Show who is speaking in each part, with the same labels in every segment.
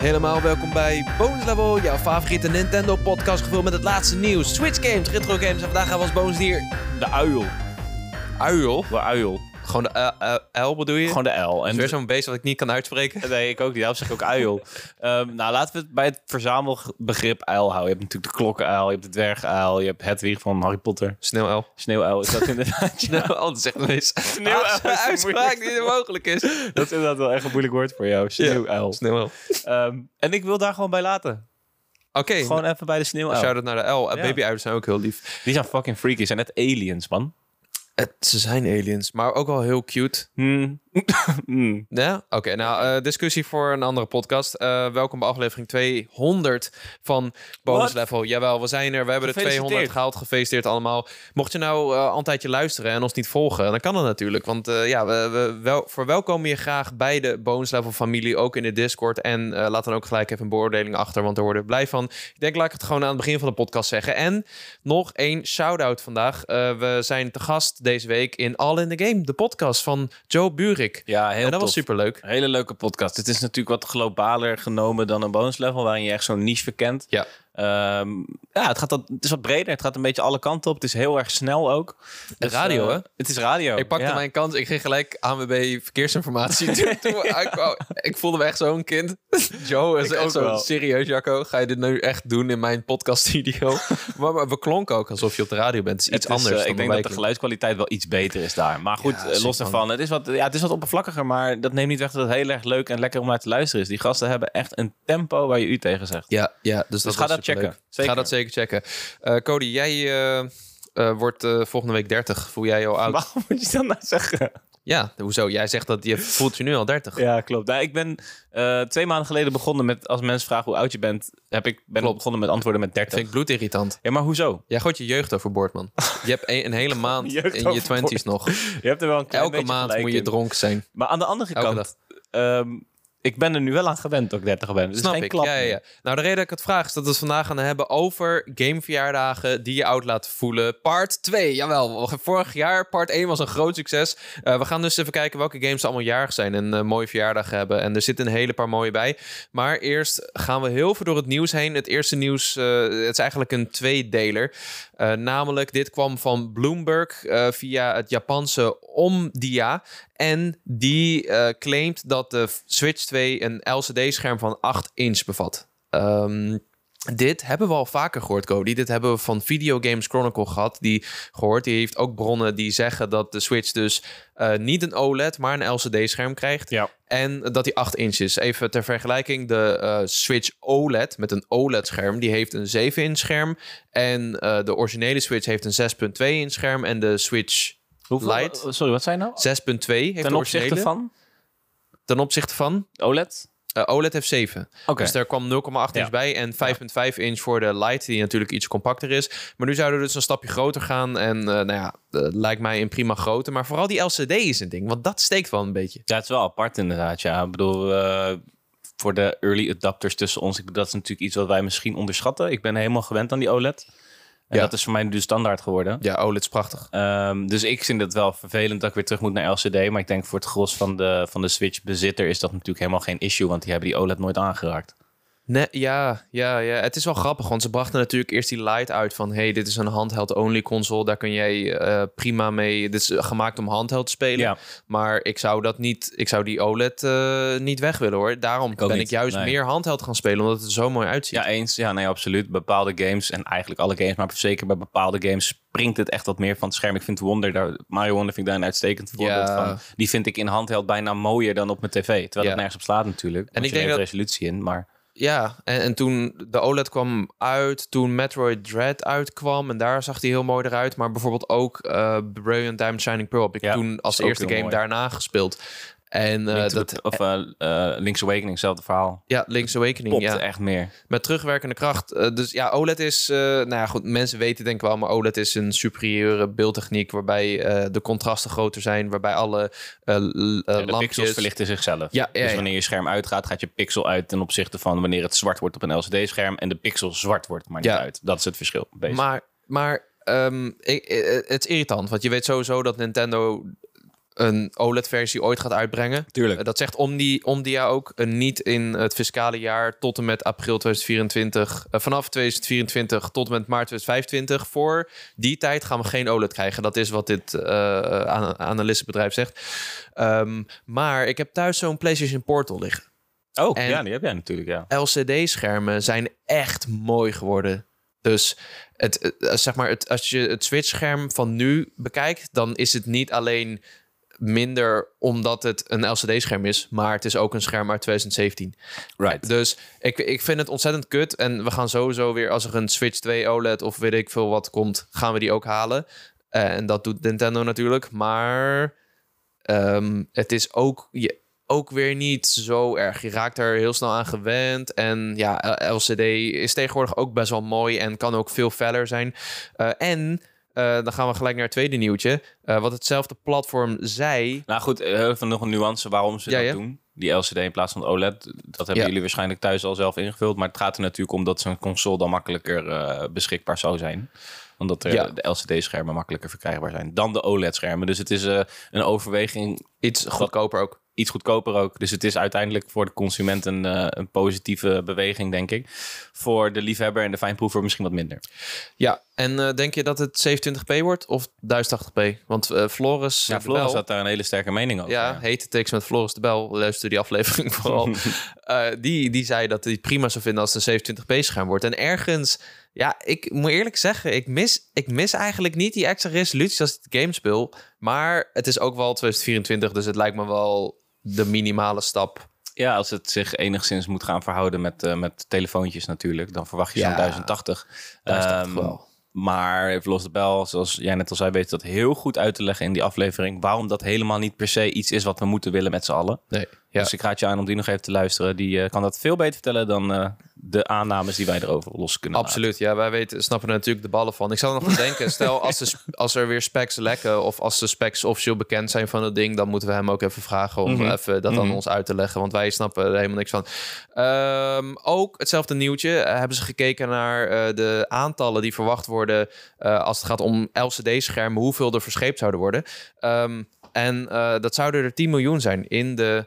Speaker 1: Helemaal welkom bij Bonus Level, jouw favoriete Nintendo podcast gevuld met het laatste nieuws, Switch games, retro games en vandaag gaan we als bonusdier
Speaker 2: De uil.
Speaker 1: uil.
Speaker 2: De uil.
Speaker 1: Gewoon de uh, L bedoel je?
Speaker 2: Gewoon de L.
Speaker 1: en weer zo'n beest wat ik niet kan uitspreken.
Speaker 2: Nee, ik ook niet. Daarom zeg ik ook uil. Ehm, nou, laten we het bij het verzamelbegrip uil houden. Je hebt natuurlijk de klokkenuil, je hebt de dwergenuil, je hebt Hedwig van Harry Potter.
Speaker 1: Sneeuw L.
Speaker 2: Sneeuwuil is dat inderdaad. ja.
Speaker 1: Nou, anders zegt wees.
Speaker 2: Sneeuw L is
Speaker 1: een
Speaker 2: een
Speaker 1: uitspraak die niet mogelijk is.
Speaker 2: Dat is inderdaad wel echt een moeilijk woord voor jou. Sneeuwuil.
Speaker 1: Sneeuw L.
Speaker 2: Ehm, en ik wil daar gewoon bij laten.
Speaker 1: Oké,
Speaker 2: Gewoon even bij de sneeuwuil.
Speaker 1: shout-out naar de L.
Speaker 2: Ja.
Speaker 1: Baby-uilen zijn ook heel lief.
Speaker 2: Die zijn fucking freaky. Zijn net aliens, man.
Speaker 1: Ze zijn aliens, maar ook wel heel cute.
Speaker 2: Hmm. Hmm.
Speaker 1: Ja, oké. nou, eh, discussie voor een andere podcast. Eh, welkom bij aflevering 200 van Bonus? Level. Jawel, we zijn er. We hebben de
Speaker 2: Gefeliciteerd.
Speaker 1: 200 gehaald. Gefeliciteerd allemaal. Mocht je nou eh, al een tijdje luisteren en ons niet volgen, dan kan dat natuurlijk. Want ja, we, we wel, verwelkomen je graag bij de Bonus Level familie, ook in de Discord. En laat dan ook gelijk even een beoordeling achter, want daar worden we blij van. Ik denk, laat ik het gewoon aan het begin van de podcast zeggen. En nog één shout-out vandaag. We zijn te gast deze week in All in the Game, de podcast van Joe
Speaker 2: Ja, heel
Speaker 1: en dat
Speaker 2: tof.
Speaker 1: was superleuk.
Speaker 2: Hele leuke podcast. Het is natuurlijk wat globaler genomen dan een bonus level, waarin je echt zo'n niche verkent.
Speaker 1: Ja.
Speaker 2: Ehm, ja, het, gaat wat, het is wat breder. Het gaat een beetje alle kanten op. Het is heel erg snel ook. Dus,
Speaker 1: radio,
Speaker 2: eh,
Speaker 1: hè?
Speaker 2: Het is radio.
Speaker 1: Ik pakte
Speaker 2: ja.
Speaker 1: mijn kans. Ik ging gelijk ANWB verkeersinformatie. Toen- toen we uitkwamen, ik voelde me echt zo'n kind. Joe is
Speaker 2: Ik
Speaker 1: echt
Speaker 2: ook
Speaker 1: zo serieus, Jacco. Ga je dit nu echt doen in mijn podcaststudio? maar, maar we klonken ook alsof je op de radio bent. Het is iets
Speaker 2: Het is,
Speaker 1: anders.
Speaker 2: eh, ik denk dat de geluidskwaliteit wel iets beter is daar. Maar goed,
Speaker 1: Ja,
Speaker 2: eh, los daarvan. Het is, wat, ja, het is wat oppervlakkiger, maar dat neemt niet weg dat het heel erg leuk en lekker om naar te luisteren is. Die gasten hebben echt een tempo waar je u tegen zegt.
Speaker 1: Ja, ja dus, dat
Speaker 2: ga
Speaker 1: was
Speaker 2: dat checken. Zeker.
Speaker 1: Ga dat zeker checken. Eh, Cody, jij eh, eh, wordt eh, volgende week 30. Voel jij je al oud?
Speaker 2: Waarom moet je dat nou zeggen?
Speaker 1: Ja, hoezo? Jij zegt dat je voelt je nu al 30.
Speaker 2: Ja, klopt. Nou, ik ben eh, twee maanden geleden begonnen met, als mensen vragen hoe oud je bent, heb ik ben
Speaker 1: Klopt.
Speaker 2: begonnen met antwoorden met 30.
Speaker 1: Vind ik bloedirritant.
Speaker 2: Ja, maar hoezo?
Speaker 1: Jij gooit je jeugd overboord, man. Je hebt een, een hele maand
Speaker 2: Jeugd
Speaker 1: in je twenties nog.
Speaker 2: Je hebt er wel een klein
Speaker 1: Elke
Speaker 2: beetje
Speaker 1: maand moet je
Speaker 2: in.
Speaker 1: dronken zijn.
Speaker 2: Maar aan de andere
Speaker 1: Elke
Speaker 2: kant, ehm, ik ben er nu wel aan gewend dat ik 30 ben. Dus
Speaker 1: Snap
Speaker 2: geen
Speaker 1: ik.
Speaker 2: klap
Speaker 1: Ja, ja. Nou, de reden dat ik het vraag is dat we het vandaag gaan hebben over gameverjaardagen die je oud laten voelen. Part 2. Jawel, vorig jaar part 1 was een groot succes. Eh, we gaan dus even kijken welke games allemaal jarig zijn en eh, mooie verjaardagen hebben. En er zitten een hele paar mooie bij. Maar eerst gaan we heel veel door het nieuws heen. Het eerste nieuws, eh, het is eigenlijk een tweedeler. Namelijk, dit kwam van Bloomberg via het Japanse Omdia. En die claimt dat de Switch 2 een LCD-scherm van 8 inch bevat. Ehm, dit hebben we al vaker gehoord, Cody. Dit hebben we van Video Games Chronicle gehad. Die gehoord. Die heeft ook bronnen die zeggen dat de Switch dus eh, niet een OLED, maar een LCD-scherm krijgt.
Speaker 2: Ja.
Speaker 1: En dat die 8 inch is. Even ter vergelijking, de eh, Switch OLED met een OLED-scherm, die heeft een 7 inch scherm. En eh, de originele Switch heeft een 6.2 inch scherm. En de Switch
Speaker 2: Hoeveel,
Speaker 1: Lite
Speaker 2: Sorry, wat zijn nou?
Speaker 1: 6.2 heeft de
Speaker 2: Ten opzichte
Speaker 1: originele.
Speaker 2: van
Speaker 1: Ten opzichte van
Speaker 2: OLED?
Speaker 1: eh, OLED heeft 7.
Speaker 2: Oké.
Speaker 1: Dus daar kwam 0,8 inch
Speaker 2: Ja.
Speaker 1: bij en 5,5 inch voor de Lite, die natuurlijk iets compacter is. Maar nu zouden we dus een stapje groter gaan. En eh, nou ja, eh, lijkt mij een prima grootte. Maar vooral die LCD is een ding, want dat steekt wel een beetje.
Speaker 2: Ja, het is wel apart inderdaad. Ja, ik bedoel, voor de early adapters tussen ons, ik bedoel, dat is natuurlijk iets wat wij misschien onderschatten. Ik ben helemaal gewend aan die OLED. En
Speaker 1: Ja.
Speaker 2: dat is voor mij nu de standaard geworden.
Speaker 1: Ja, OLED is prachtig.
Speaker 2: Ehm, dus ik vind het wel vervelend dat ik weer terug moet naar LCD. Maar ik denk voor het gros van de, van de Switch-bezitter is dat natuurlijk helemaal geen issue. Want die hebben die OLED nooit aangeraakt.
Speaker 1: Nee, ja, ja, ja, het is wel grappig, want ze brachten natuurlijk eerst die Lite uit van... hey, dit is een handheld-only console, daar kun jij eh, prima mee... Dit is gemaakt om handheld te spelen.
Speaker 2: Ja.
Speaker 1: Maar ik zou dat niet, ik zou die OLED eh, niet weg willen hoor. Daarom ben
Speaker 2: niet,
Speaker 1: ik juist
Speaker 2: nee.
Speaker 1: meer handheld gaan spelen, omdat het er zo mooi uitziet.
Speaker 2: Ja, eens. Ja, nee, absoluut. Bepaalde games en eigenlijk alle games, maar zeker bij bepaalde games springt het echt wat meer van het scherm. Ik vind Wonder, daar, Mario Wonder vind ik daar een uitstekend voorbeeld
Speaker 1: Ja.
Speaker 2: van. Die vind ik in handheld bijna mooier dan op mijn tv. Terwijl
Speaker 1: Ja.
Speaker 2: het nergens op slaat natuurlijk.
Speaker 1: En ik denk
Speaker 2: denk
Speaker 1: dat-
Speaker 2: resolutie in, maar
Speaker 1: Ja, en, en toen de OLED kwam uit, toen Metroid Dread uitkwam... en daar zag hij heel mooi eruit. Maar bijvoorbeeld ook eh Brilliant Diamond Shining Pearl... heb ik
Speaker 2: Ja,
Speaker 1: toen als eerste game
Speaker 2: mooi.
Speaker 1: daarna gespeeld. En eh, dat...
Speaker 2: of eh, eh, Link's Awakening, hetzelfde verhaal.
Speaker 1: Ja, Link's Awakening,
Speaker 2: Popt
Speaker 1: ja.
Speaker 2: echt meer.
Speaker 1: Met terugwerkende kracht. Dus ja, OLED is... nou ja, goed, mensen weten denk ik wel... maar OLED is een superieure beeldtechniek... waarbij de contrasten groter zijn... waarbij alle
Speaker 2: Ja, pixels verlichten zichzelf.
Speaker 1: Ja, ja,
Speaker 2: dus wanneer je scherm uitgaat, gaat je pixel uit ten opzichte van wanneer het zwart wordt op een LCD-scherm en de pixel zwart wordt, maar niet
Speaker 1: Ja.
Speaker 2: uit. Dat is het verschil.
Speaker 1: Maar, maar ehm, ik, het is irritant, want je weet sowieso dat Nintendo een OLED-versie ooit gaat uitbrengen.
Speaker 2: Tuurlijk.
Speaker 1: Uh, dat zegt Omni, Omdia ook. Uh, niet in het fiscale jaar tot en met april 2024. vanaf 2024 tot en met maart 2025. Voor die tijd gaan we geen OLED krijgen. Dat is wat dit analistenbedrijf zegt. Um, maar ik heb thuis zo'n PlayStation Portal liggen.
Speaker 2: Oh, en ja, die heb jij natuurlijk, ja.
Speaker 1: LCD-schermen zijn echt mooi geworden. Dus het, zeg maar, het, als je het Switch-scherm van nu bekijkt, dan is het niet alleen minder omdat het een LCD-scherm is, maar het is ook een scherm uit 2017.
Speaker 2: Right.
Speaker 1: Dus ik, ik vind het ontzettend kut. En we gaan sowieso weer, als er een Switch 2 OLED of weet ik veel wat komt, gaan we die ook halen. Uh, en dat doet Nintendo natuurlijk. Maar um, het is ook. Je, ook weer niet zo erg. Je raakt er heel snel aan gewend. En ja, LCD is tegenwoordig ook best wel mooi en kan ook veel feller zijn. Uh, en uh, dan gaan we gelijk naar het tweede nieuwtje. Uh, wat hetzelfde platform zei.
Speaker 2: Nou goed, even nog een nuance waarom ze ja, dat ja. doen. Die LCD in plaats van OLED. Dat hebben ja. jullie waarschijnlijk thuis al zelf ingevuld. Maar het gaat er natuurlijk om dat zo'n console dan makkelijker beschikbaar zou zijn omdat er de LCD-schermen makkelijker verkrijgbaar zijn dan de OLED-schermen. Dus het is uh, een overweging.
Speaker 1: Iets goedkoper ook
Speaker 2: iets goedkoper ook. Dus het is uiteindelijk voor de consument een, uh, een positieve beweging, denk ik. Voor de liefhebber en de fijnproever misschien wat minder.
Speaker 1: Ja, en uh, denk je dat het 720p wordt of 1080p? Want uh, Floris...
Speaker 2: Ja, Floris Bel, had daar een hele sterke mening over.
Speaker 1: Ja, ja. hete tekst met Floris de Bel. Luister die aflevering vooral. die, die zei dat hij prima zou vinden als het een 720p scherm wordt. En ergens... Ja, ik moet eerlijk zeggen, ik mis, ik mis eigenlijk niet die extra resolutie als ik het game speel. Maar het is ook wel 2024, dus het lijkt me wel de minimale stap.
Speaker 2: Ja, als het zich enigszins moet gaan verhouden met, uh, met telefoontjes natuurlijk, dan verwacht je ja, zo'n 1080.
Speaker 1: Um, wel.
Speaker 2: Maar even los de bel, zoals jij net al zei, weet dat heel goed uit te leggen in die aflevering. Waarom dat helemaal niet per se iets is wat we moeten willen met z'n allen.
Speaker 1: Nee.
Speaker 2: Ja. Dus ik raad je aan om die nog even te luisteren. Die uh, kan dat veel beter vertellen dan uh, de aannames die wij erover los kunnen
Speaker 1: Absoluut, ja. Wij weten, snappen er natuurlijk de ballen van. Ik zou nog denken, stel als, de, als er weer specs lekken... of als de specs officieel bekend zijn van het ding... dan moeten we hem ook even vragen om mm -hmm. even dat aan mm -hmm. ons uit te leggen. Want wij snappen er helemaal niks van. Um, ook hetzelfde nieuwtje. Uh, hebben ze gekeken naar de aantallen die verwacht worden... als het gaat om LCD-schermen... hoeveel er verscheept zouden worden. Um, en dat zouden er 10 miljoen zijn in de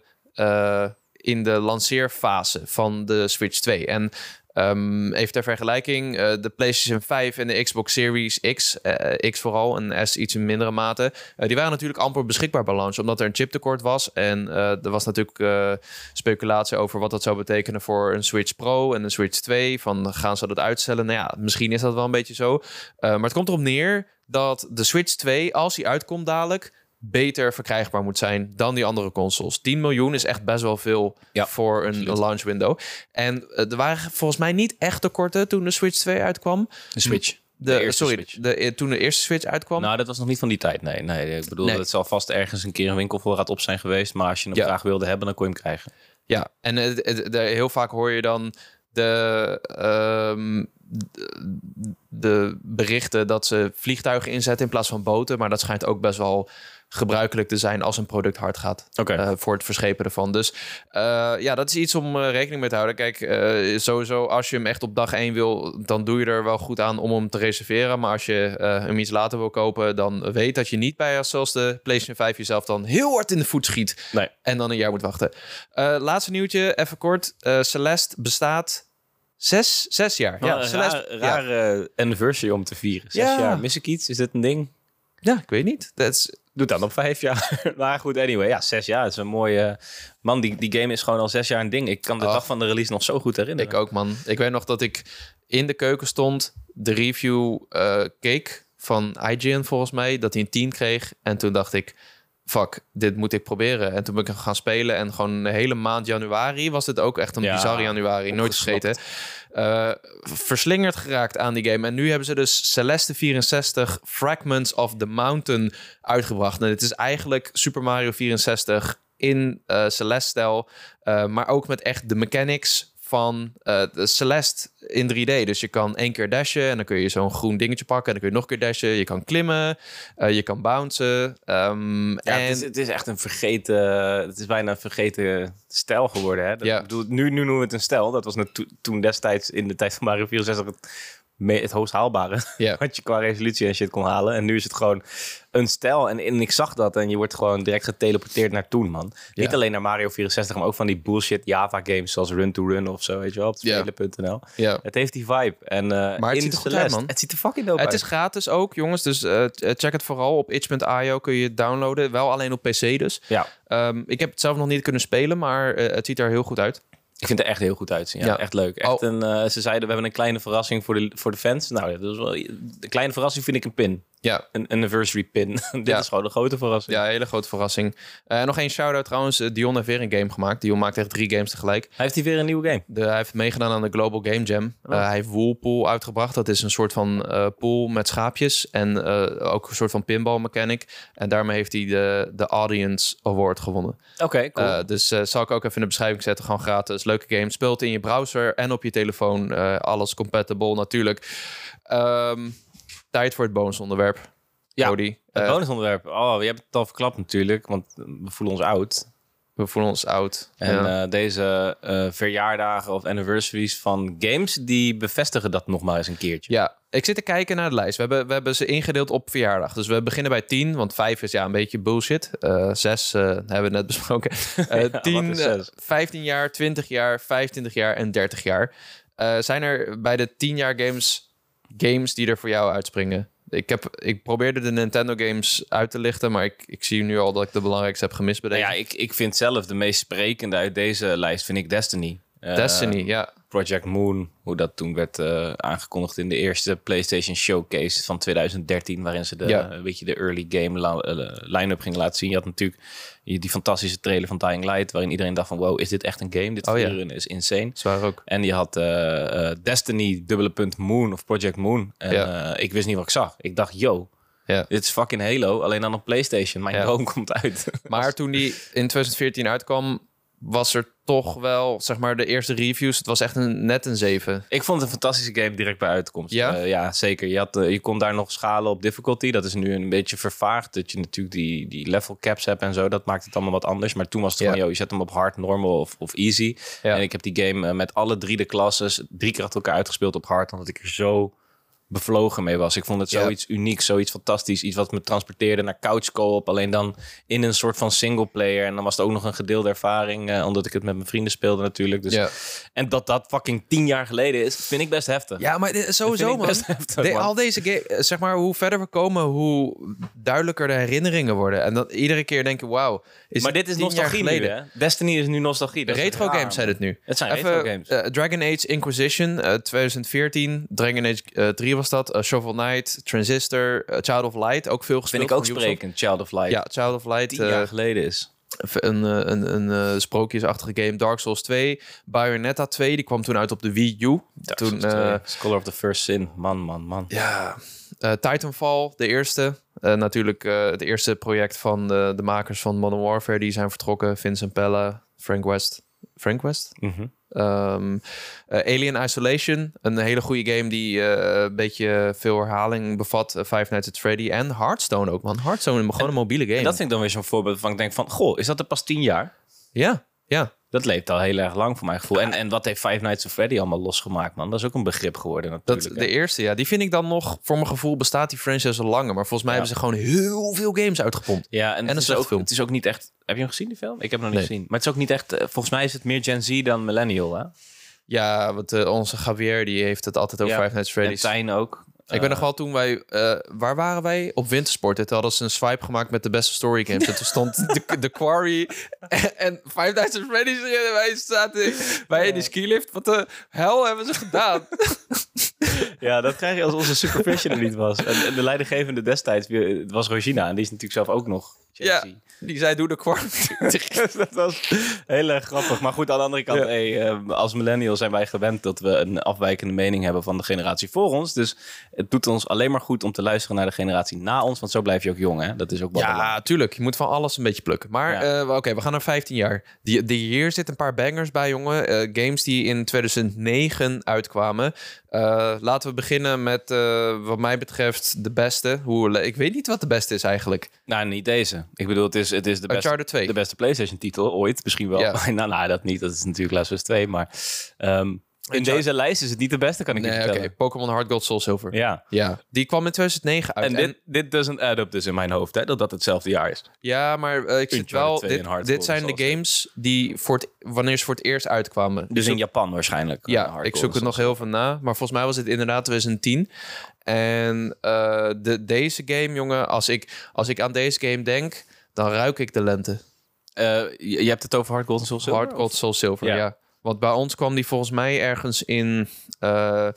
Speaker 1: in de lanceerfase van de Switch 2. En um, even ter vergelijking, uh, de PlayStation 5 en de Xbox Series X, uh, X vooral en S iets in mindere mate, die waren natuurlijk amper beschikbaar bij launch, omdat er een chiptekort was. En er was natuurlijk speculatie over wat dat zou betekenen voor een Switch Pro en een Switch 2. Van gaan ze dat uitstellen? Nou ja, misschien is dat wel een beetje zo. maar het komt erop neer dat de Switch 2, als die uitkomt dadelijk beter verkrijgbaar moet zijn dan die andere consoles. 10 miljoen is echt best wel veel ja, voor een, een, launch window. En uh, er waren volgens mij niet echt tekorten toen de Switch 2 uitkwam.
Speaker 2: De Switch.
Speaker 1: De, de sorry, Switch. De, eh, toen de eerste Switch uitkwam.
Speaker 2: Nou, dat was nog niet van die tijd. Nee, nee. Ik bedoel, nee. het zal vast ergens een keer een winkelvoorraad op zijn geweest. Maar als je hem ja. graag wilde hebben, dan kon je hem krijgen.
Speaker 1: Ja, en uh, de, de, heel vaak hoor je dan de, um, de berichten dat ze vliegtuigen inzetten in plaats van boten. Maar dat schijnt ook best wel gebruikelijk te zijn als een product hard gaat.
Speaker 2: Okay.
Speaker 1: Uh, voor het verschepen ervan. Dus uh, ja, dat is iets om uh, rekening mee te houden. Kijk, sowieso als je hem echt op dag 1 wil, dan doe je er wel goed aan om hem te reserveren. Maar als je hem iets later wil kopen, dan weet dat je niet bij zoals de PlayStation 5 jezelf dan heel hard in de voet schiet.
Speaker 2: Nee.
Speaker 1: En dan een jaar moet wachten. laatste nieuwtje, even kort. Celeste bestaat Zes, zes jaar.
Speaker 2: ja, oh, Celeste, raar, rare anniversary om te vieren. Zes ja. jaar. Mis ik iets? Is dit een ding?
Speaker 1: Ja, ik weet niet. Dat is
Speaker 2: Doe dan op vijf jaar. maar goed, anyway. Ja, zes jaar. is een mooie... Man, die, die game is gewoon al zes jaar een ding. Ik kan de oh. dag van de release nog zo goed herinneren.
Speaker 1: Ik ook, man. Ik weet nog dat ik in de keuken stond, de review uh, keek van IGN volgens mij, dat hij een 10 kreeg. En toen dacht ik, fuck, dit moet ik proberen. En toen ben ik gaan spelen en gewoon een hele maand januari was het ook echt een ja, bizarre januari. Nooit vergeten. Uh, verslingerd geraakt aan die game. En nu hebben ze dus Celeste 64 Fragments of the Mountain uitgebracht. En het is eigenlijk Super Mario 64 in uh, Celeste-stijl. Uh, maar ook met echt de mechanics van uh, de Celeste in 3D. Dus je kan één keer dashen en dan kun je zo'n groen dingetje pakken. En dan kun je nog een keer dashen. Je kan klimmen, uh, je kan bouncen. Um,
Speaker 2: ja, en... het, is, het is echt een vergeten... Het is bijna een vergeten stijl geworden. Hè? Dat,
Speaker 1: ja.
Speaker 2: bedoel, nu, nu noemen we het een stijl. Dat was to toen destijds in de tijd van Mario 64 het het hoogst haalbare. Yeah. wat je qua resolutie en shit kon halen. En nu is het gewoon een stijl. En, en ik zag dat en je wordt gewoon direct geteleporteerd naar toen, man. Niet alleen naar Mario 64, maar ook van die bullshit Java games zoals Run to Run of zo, weet je wel, op spelen.nl.
Speaker 1: Ja.
Speaker 2: Het heeft die vibe. En, uh,
Speaker 1: maar het ziet er goed uit, man.
Speaker 2: Het ziet er fucking dope
Speaker 1: Het is gratis ook, jongens. Dus uh, check het vooral op itch.io kun je het downloaden. Wel alleen op PC dus.
Speaker 2: Ja.
Speaker 1: Um, ik heb het zelf nog niet kunnen spelen, maar uh, het ziet er heel goed uit.
Speaker 2: Ik vind het er echt heel goed uitzien. Ja, ja. echt leuk. Echt oh. een, uh, ze zeiden, we hebben een kleine verrassing voor de, voor de fans. Nou, dat is wel, de kleine verrassing vind ik een pin.
Speaker 1: Ja.
Speaker 2: Een anniversary pin. Dit is gewoon een grote verrassing.
Speaker 1: Ja, een hele grote verrassing. Uh, nog één shout-out trouwens. Uh, Dion heeft weer een game gemaakt. Dion maakt echt drie games tegelijk.
Speaker 2: Hij heeft hij weer een nieuwe game?
Speaker 1: De, hij heeft meegedaan aan de Global Game Jam. Oh. Uh, hij heeft Woolpool uitgebracht. Dat is een soort van pool met schaapjes. En ook een soort van pinball mechanic. En daarmee heeft hij de, de Audience Award gewonnen.
Speaker 2: Oké, okay, cool.
Speaker 1: dus zal ik ook even in de beschrijving zetten. Gewoon gratis. Leuke game. Speelt in je browser en op je telefoon. alles compatible natuurlijk. Um, tijd voor het bonusonderwerp.
Speaker 2: Ja, Cody. het uh, bonusonderwerp. Oh, je hebt het al verklapt natuurlijk, want we voelen ons oud.
Speaker 1: We voelen ons oud.
Speaker 2: En ja. uh, deze uh, verjaardagen of anniversaries van games, die bevestigen dat nog maar eens een keertje.
Speaker 1: Ja, ik zit te kijken naar de lijst. We hebben, we hebben ze ingedeeld op verjaardag. Dus we beginnen bij 10, want 5 is ja een beetje bullshit. Uh, 6 hebben we net besproken. ja, 10, 15 jaar, 20 jaar, 25 jaar en 30 jaar. zijn er bij de 10 jaar games games die er voor jou uitspringen? ik, heb, ik probeerde de Nintendo games uit te lichten, maar ik, ik zie nu al dat ik de belangrijkste heb gemist bij
Speaker 2: nou ja, ik, ik vind zelf de meest sprekende uit deze lijst, vind ik Destiny.
Speaker 1: Destiny, uh, ja.
Speaker 2: Project Moon, hoe dat toen werd uh, aangekondigd in de eerste PlayStation Showcase van 2013, waarin ze de, ja. een beetje de early game uh, line-up gingen laten zien. Je had natuurlijk die fantastische trailer van Dying Light, waarin iedereen dacht van wow, is dit echt een game? Dit oh, ja. is insane.
Speaker 1: Zwaar ook.
Speaker 2: En je had uh, Destiny, dubbele punt Moon of Project Moon. En ja. ik wist niet wat ik zag. Ik dacht, yo, ja. Dit is fucking Halo, alleen dan op PlayStation. Mijn ja. droom komt uit.
Speaker 1: Maar toen die in 2014 uitkwam, was er toch wel, zeg maar, de eerste reviews. Het was echt een, net een 7.
Speaker 2: Ik vond het een fantastische game direct bij uitkomst.
Speaker 1: Ja,
Speaker 2: uh, ja zeker. Je, had, uh, je kon daar nog schalen op difficulty. Dat is nu een beetje vervaagd. Dat je natuurlijk die, die level caps hebt en zo. Dat maakt het allemaal wat anders. Maar toen was het ja. gewoon, yo, je zet hem op hard, normal of, of easy. Ja. En ik heb die game uh, met alle drie de klasses drie keer achter elkaar uitgespeeld op hard. Omdat ik er zo bevlogen mee was. Ik vond het zoiets ja. uniek, zoiets fantastisch. Iets wat me transporteerde naar couch co-op. Alleen dan in een soort van single player. En dan was het ook nog een gedeelde ervaring. Uh, omdat ik het met mijn vrienden speelde natuurlijk. Dus,
Speaker 1: ja.
Speaker 2: En dat dat fucking tien jaar geleden is, vind ik best heftig.
Speaker 1: Ja, maar sowieso man. Heftig, man. Al deze game, zeg maar, hoe verder we komen, hoe duidelijker de herinneringen worden. En dan iedere keer denken, wauw.
Speaker 2: Maar dit is nostalgie nu, hè? Destiny is nu nostalgie.
Speaker 1: De retro raar, games zijn het nu.
Speaker 2: Het zijn Even, retro games.
Speaker 1: Uh, Dragon Age Inquisition, uh, 2014. Dragon Age 3 was dat. Uh, Shovel Knight, Transistor, uh, Child of Light. Ook veel gespeeld.
Speaker 2: Vind ik ook sprekend, Child of Light.
Speaker 1: Ja, Child of Light.
Speaker 2: Tien jaar geleden is.
Speaker 1: Een, een, een, een sprookjesachtige game. Dark Souls 2. Bayonetta 2, die kwam toen uit op de Wii U.
Speaker 2: Dark
Speaker 1: toen,
Speaker 2: Scholar of the First Sin. Man, man, man.
Speaker 1: Ja. Titanfall, de eerste. Uh, natuurlijk uh, het eerste project van de, de, makers van Modern Warfare. Die zijn vertrokken. Vincent Pella, Frank West. Frank West?
Speaker 2: Mm -hmm.
Speaker 1: Um, uh, Alien Isolation. Een hele goede game die een beetje veel herhaling bevat. Five Nights at Freddy. En Hearthstone ook, man. Hearthstone, gewoon een mobiele game. En
Speaker 2: dat vind ik dan weer zo'n voorbeeld van ik denk van... Goh, is dat er pas tien jaar?
Speaker 1: Ja, ja.
Speaker 2: Dat leeft al heel erg lang voor mijn gevoel. En, en wat heeft Five Nights at Freddy allemaal losgemaakt, man? Dat is ook een begrip geworden natuurlijk.
Speaker 1: Dat, de eerste, ja. Die vind ik dan nog... Voor mijn gevoel bestaat die franchise al langer. Maar volgens mij ja. hebben ze gewoon heel veel games uitgepompt.
Speaker 2: Ja, en,
Speaker 1: en
Speaker 2: het, is ook, het is ook niet echt... Heb je hem gezien, die film? Ik heb hem nog niet nee. gezien. Maar het is ook niet echt... Volgens mij is het meer Gen Z dan Millennial, hè?
Speaker 1: Ja, want uh, onze Javier die heeft het altijd over ja, Five Nights at Freddy's.
Speaker 2: En Tijn ook.
Speaker 1: Ik ben nog wel toen wij... Uh, waar waren wij? Op Wintersport. Toen hadden ze een swipe gemaakt met de beste story games. en toen stond de, de Quarry en, en Five Nights at Freddy's. En wij zaten bij in die skilift. Wat de hel hebben ze gedaan?
Speaker 2: ja, dat krijg je als onze supervision er niet was. En, en de leidinggevende destijds het was Rogina. En die is natuurlijk zelf ook nog
Speaker 1: ja, die zei doe de kwart.
Speaker 2: dat was heel erg grappig. Maar goed, aan de andere kant, ja. hey, uh, als millennials zijn wij gewend dat we een afwijkende mening hebben van de generatie voor ons. Dus het doet ons alleen maar goed om te luisteren naar de generatie na ons. Want zo blijf je ook jong, hè? Dat is ook wel
Speaker 1: Ja, belangrijk. tuurlijk. Je moet van alles een beetje plukken. Maar ja. uh, oké, okay, we gaan naar 15 jaar. Die, die hier zitten een paar bangers bij, jongen. Uh, games die in 2009 uitkwamen. Uh, laten we beginnen met, wat mij betreft, de beste. Hoe, ik weet niet wat de beste is eigenlijk.
Speaker 2: Nou, niet deze. Ik bedoel, het is, het is de, beste,
Speaker 1: 2.
Speaker 2: de beste PlayStation-titel ooit. Misschien wel. Ja. nou, nou, dat niet. Dat is natuurlijk Last of Us 2. Maar um, In deze lijst is het niet de beste, kan ik nee, je vertellen. Okay.
Speaker 1: Pokémon Hard Gold Soul Silver.
Speaker 2: Ja.
Speaker 1: ja. Die kwam in 2009 uit.
Speaker 2: En, dit, dit doesn't add up dus in mijn hoofd, hè? Dat dat hetzelfde jaar is.
Speaker 1: Ja, maar uh, ik zit wel... Dit, dit zijn de games die voor het, wanneer ze voor het eerst uitkwamen.
Speaker 2: Dus in Japan waarschijnlijk.
Speaker 1: Ja, ik zoek het nog heel veel na. Maar volgens mij was het inderdaad 2010. En uh, de, deze game, jongen, als ik, als ik aan deze game denk, dan ruik ik de lente.
Speaker 2: Uh, je, hebt het over Hard Gold Soul Silver?
Speaker 1: Hard Gold Soul Silver, ja. Want bij ons kwam die volgens mij ergens in uh,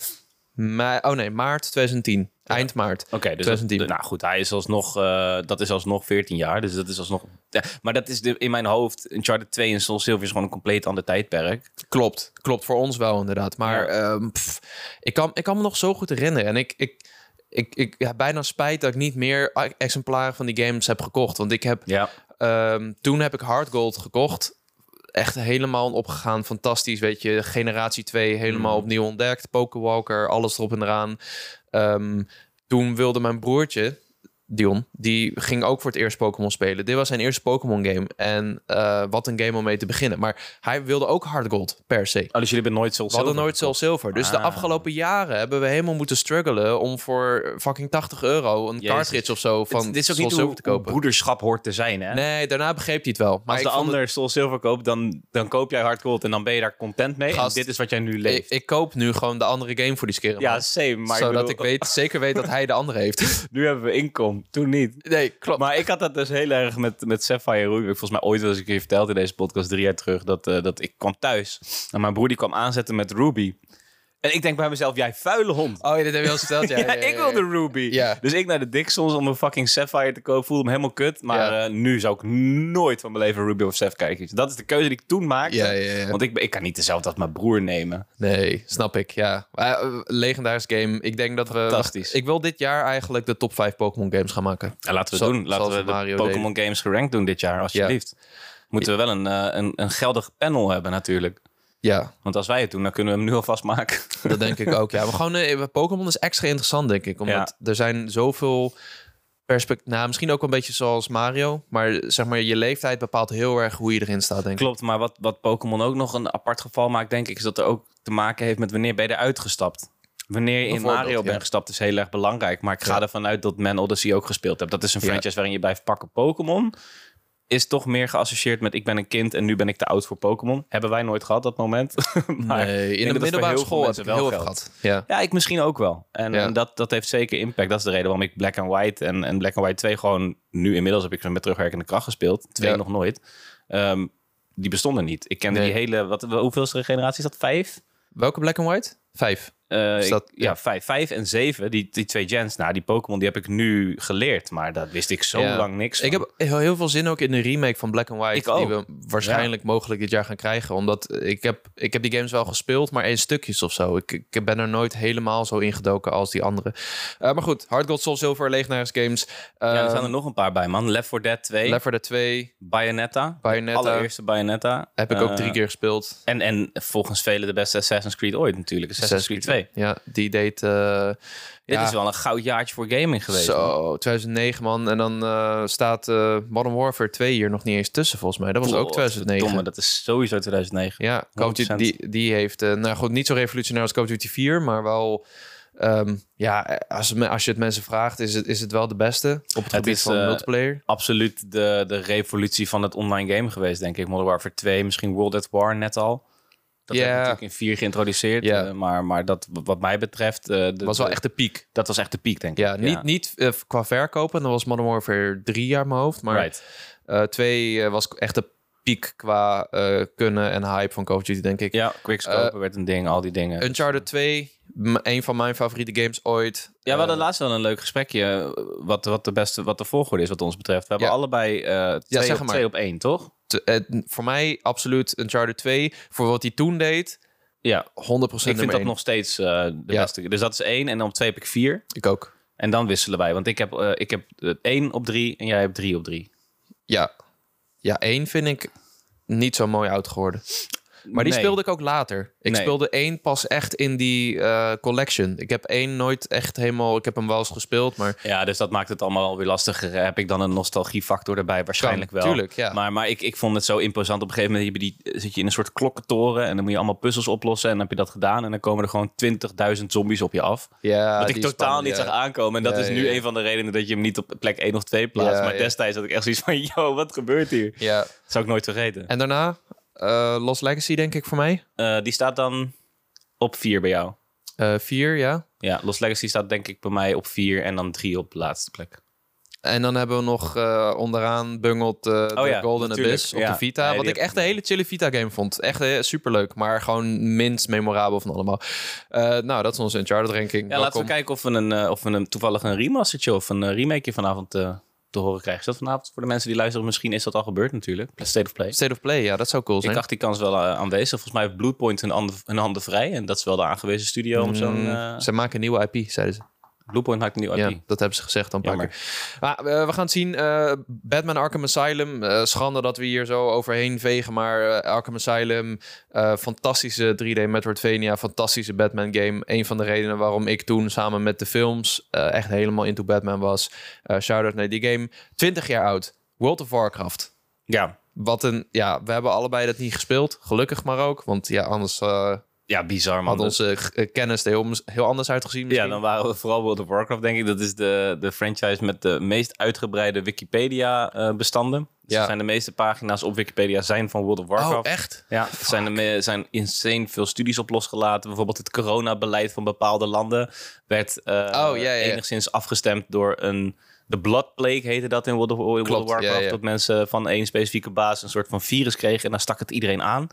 Speaker 1: mei, oh nee, maart 2010. Eind maart.
Speaker 2: Oké, okay, dus 2010. Dat, nou goed, hij is alsnog, uh, dat is alsnog 14 jaar. Dus dat is alsnog. Ja, maar dat is de, in mijn hoofd. Uncharted 2 en Soul Silver is gewoon een compleet ander tijdperk.
Speaker 1: Klopt, klopt voor ons wel inderdaad. Maar ja. um, pff, ik, kan, ik kan me nog zo goed herinneren. En ik, ik, ik, ik ja, bijna spijt dat ik niet meer exemplaren van die games heb gekocht. Want ik heb. Ja. Um, toen heb ik Hard Gold gekocht echt helemaal opgegaan. Fantastisch, weet je. Generatie 2 helemaal mm. opnieuw ontdekt. Pokéwalker, alles erop en eraan. Um, toen wilde mijn broertje, Dion, die ging ook voor het eerst Pokémon spelen. Dit was zijn eerste Pokémon game. En uh, wat een game om mee te beginnen. Maar hij wilde ook Hard Gold, per se.
Speaker 2: Oh, dus jullie hebben nooit Soul
Speaker 1: Silver? We hadden nooit Soul Silver. Dus de ah. afgelopen jaren hebben we helemaal moeten struggelen... om voor fucking 80 euro een Jezus. cartridge of zo van dit is ook Soul niet Silver te kopen.
Speaker 2: broederschap hoort te zijn, hè?
Speaker 1: Nee, daarna begreep hij het wel.
Speaker 2: Maar Als de ander het... Soul Silver koopt, dan, dan koop jij Hard Gold... en dan ben je daar content mee. Gast, en dit is wat jij nu leeft.
Speaker 1: Ik, ik, koop nu gewoon de andere game voor die skeren.
Speaker 2: Ja, same. Maar
Speaker 1: Zodat ik, bedoel... ik weet, zeker weet dat hij de andere heeft.
Speaker 2: nu hebben we toen niet.
Speaker 1: Nee, klopt.
Speaker 2: Maar ik had dat dus heel erg met, met Sapphire Ruby. Volgens mij ooit eens een keer verteld in deze podcast drie jaar terug. Dat, uh, dat ik kwam thuis. En mijn broer die kwam aanzetten met Ruby. En ik denk bij mezelf, jij vuile hond.
Speaker 1: Oh, ja, dat heb je al verteld. Ja,
Speaker 2: ja, ja, ik wilde Ruby. Ja. Dus ik naar de Dixons om een fucking Sapphire te kopen. Voelde hem helemaal kut. Maar uh, nu zou ik nooit van mijn leven Ruby of Sapphire kijken. Dat is de keuze die ik toen maakte. Ja, ja, ja. Want ik, ik kan niet dezelfde als mijn broer nemen.
Speaker 1: Nee, snap ik. Ja. Uh, legendarisch game. Ik denk dat we...
Speaker 2: Fantastisch.
Speaker 1: Ik wil dit jaar eigenlijk de top 5 Pokémon games gaan maken.
Speaker 2: Ja, laten we Zo, doen. Laten we de Pokémon games gerankt doen dit jaar, alsjeblieft. Moeten we wel een, uh, een, een geldig panel hebben natuurlijk.
Speaker 1: Ja.
Speaker 2: Want als wij het doen, dan kunnen we hem nu alvast maken.
Speaker 1: Dat denk ik ook, ja. Maar gewoon, uh, Pokémon is extra interessant, denk ik. Omdat er zijn zoveel perspectief... Nou, misschien ook een beetje zoals Mario. Maar zeg maar, je leeftijd bepaalt heel erg hoe je erin staat, denk
Speaker 2: ik. Klopt, maar wat, wat Pokémon ook nog een apart geval maakt, denk ik... is dat er ook te maken heeft met wanneer ben je eruit gestapt. Wanneer je in Mario bent gestapt is heel erg belangrijk. Maar ik ga ervan uit dat Man Odyssey ook gespeeld hebt. Dat is een franchise waarin je blijft pakken. Pokémon is toch meer geassocieerd met ik ben een kind en nu ben ik te oud voor Pokémon. Hebben wij nooit gehad dat moment.
Speaker 1: maar nee, in de middelbare school heb ik wel gehad.
Speaker 2: Ja. ja, ik misschien ook wel. En, en, dat, dat heeft zeker impact. Dat is de reden waarom ik Black and White en, en Black and White 2 gewoon nu inmiddels heb ik ze met terugwerkende kracht gespeeld. Twee nog nooit. Um, die bestonden niet. Ik kende die hele, wat, hoeveelste generatie is dat? Vijf?
Speaker 1: Welke Black and White? Vijf.
Speaker 2: Uh, dat, ja, vijf, vijf en zeven, die, die twee gens. Nou, die Pokémon die heb ik nu geleerd, maar dat wist ik zo lang niks van.
Speaker 1: Ik heb heel, veel zin ook in de remake van Black and White, die we waarschijnlijk mogelijk dit jaar gaan krijgen. Omdat ik heb, ik heb die games wel gespeeld, maar in stukjes of zo. Ik, ik ben er nooit helemaal zo ingedoken als die andere. Uh, maar goed, Hard Gold, Soul Silver, Legendaris Games.
Speaker 2: Uh, ja, er staan er nog een paar bij, man. Left 4 Dead 2.
Speaker 1: Left 4 Dead 2.
Speaker 2: Bayonetta.
Speaker 1: Bayonetta.
Speaker 2: De allereerste Bayonetta.
Speaker 1: Heb ik ook drie keer gespeeld.
Speaker 2: En, en volgens velen de beste Assassin's Creed ooit natuurlijk. Assassin's, Creed 2.
Speaker 1: Ja, die deed... Uh,
Speaker 2: Dit is wel een goudjaartje voor gaming geweest.
Speaker 1: Zo, man. 2009 man. En dan uh, staat uh, Modern Warfare 2 hier nog niet eens tussen volgens mij. Dat was ook 2009.
Speaker 2: Domme, dat is sowieso 2009.
Speaker 1: Ja, Call of Duty, die, die heeft... nou goed, niet zo revolutionair als Call of Duty 4, maar wel... Um, ja, als, als je het mensen vraagt, is het, is het wel de beste op het, gebied van multiplayer.
Speaker 2: Absoluut de, de revolutie van het online game geweest, denk ik. Modern Warfare 2, misschien World at War net al. Dat yeah. natuurlijk in 4 geïntroduceerd. Yeah. Uh, maar, maar dat wat mij betreft... Uh,
Speaker 1: de, was wel echt de piek.
Speaker 2: Dat was echt de piek, denk
Speaker 1: ik. Ja, niet, niet uh, qua verkopen. Dan was Modern Warfare 3 jaar mijn hoofd. Maar right. 2 was echt de piek qua kunnen en hype van Call of Duty, denk ik.
Speaker 2: Ja, quickscopen werd een ding, al die dingen.
Speaker 1: Uncharted 2, een van mijn favoriete games ooit.
Speaker 2: Ja, we hadden laatst wel een leuk gesprekje. Wat, wat de beste, wat de volgorde is wat ons betreft. We hebben allebei twee, ja, op, twee op één, toch?
Speaker 1: Te, voor mij absoluut Uncharted 2. Voor wat hij toen deed,
Speaker 2: ja, 100%
Speaker 1: Ik
Speaker 2: vind dat nog steeds uh, de ja. beste. Dus dat is één. En dan op twee heb ik vier.
Speaker 1: Ik ook.
Speaker 2: En dan wisselen wij. Want ik heb, uh, ik heb één op drie en jij hebt drie op drie.
Speaker 1: Ja. Ja, één vind ik niet zo mooi oud geworden. Maar die speelde ik ook later. Ik speelde één pas echt in die uh, collection. Ik heb één nooit echt helemaal... Ik heb hem wel eens gespeeld, maar...
Speaker 2: Ja, dus dat maakt het allemaal weer lastiger. Heb ik dan een nostalgiefactor erbij? Waarschijnlijk wel.
Speaker 1: Tuurlijk, ja.
Speaker 2: Maar, maar ik, ik vond het zo imposant. Op een gegeven moment die, zit je in een soort klokkentoren... en dan moet je allemaal puzzels oplossen. En dan heb je dat gedaan. En dan komen er gewoon 20.000 zombies op je af.
Speaker 1: Ja,
Speaker 2: Wat ik totaal niet zag aankomen. En dat is nu een van de redenen dat je hem niet op plek 1 of 2 plaatst. maar destijds had ik echt zoiets van... Yo, wat gebeurt hier?
Speaker 1: Ja.
Speaker 2: Dat zou ik nooit vergeten.
Speaker 1: En daarna uh, Lost Legacy, denk ik, voor mij.
Speaker 2: Uh, die staat dan op 4 bij jou.
Speaker 1: Uh, vier, ja.
Speaker 2: Ja, Lost Legacy staat denk ik bij mij op 4 en dan 3 op de laatste plek.
Speaker 1: En dan hebben we nog onderaan bungeld oh, de ja, Golden Abyss op de Vita. Nee, wat ik echt een hele chille Vita-game vond. Echt superleuk, maar gewoon minst memorabel van allemaal. nou, dat is onze Uncharted-ranking.
Speaker 2: Ja, laten we kijken of we, een, of we een, toevallig een remastertje of een remake vanavond te horen krijgen. Is dat vanavond voor de mensen die luisteren? Misschien is dat al gebeurd natuurlijk. State of Play.
Speaker 1: State of Play, ja, dat zou cool zijn.
Speaker 2: Ik dacht die kans wel uh, aanwezig. Volgens mij heeft Bluepoint hun handen, hun handen vrij. En dat is wel de aangewezen studio om mm, zo'n... Uh...
Speaker 1: Ze maken een nieuwe IP, zeiden ze.
Speaker 2: Bluepoint maakt een nieuwe IP.
Speaker 1: Ja, dat hebben ze gezegd dan pakken. Maar, uh, we gaan het zien. Uh, Batman Arkham Asylum. Uh, schande dat we hier zo overheen vegen. Maar Arkham Asylum. fantastische 3D Metroidvania. Fantastische Batman game. Een van de redenen waarom ik toen samen met de films echt helemaal into Batman was. shout-out naar die game. 20 jaar oud. World of Warcraft.
Speaker 2: Ja.
Speaker 1: Wat een... Ja, we hebben allebei dat niet gespeeld. Gelukkig maar ook. Want ja, anders
Speaker 2: ja, bizar man.
Speaker 1: Had onze eh, kennis er heel, heel anders uitgezien
Speaker 2: misschien. Ja, dan waren we vooral World of Warcraft denk ik. Dat is de, de franchise met de meest uitgebreide Wikipedia uh, bestanden. Dus ja. zijn de meeste pagina's op Wikipedia zijn van World of Warcraft.
Speaker 1: Oh, echt?
Speaker 2: Ja, er zijn, er zijn insane veel studies op losgelaten. Bijvoorbeeld het coronabeleid van bepaalde landen werd uh, oh, ja, ja. enigszins afgestemd door een... De Blood Plague heette dat in World of, World of Warcraft. Dat mensen van één specifieke baas een soort van virus kregen. En dan stak het iedereen aan.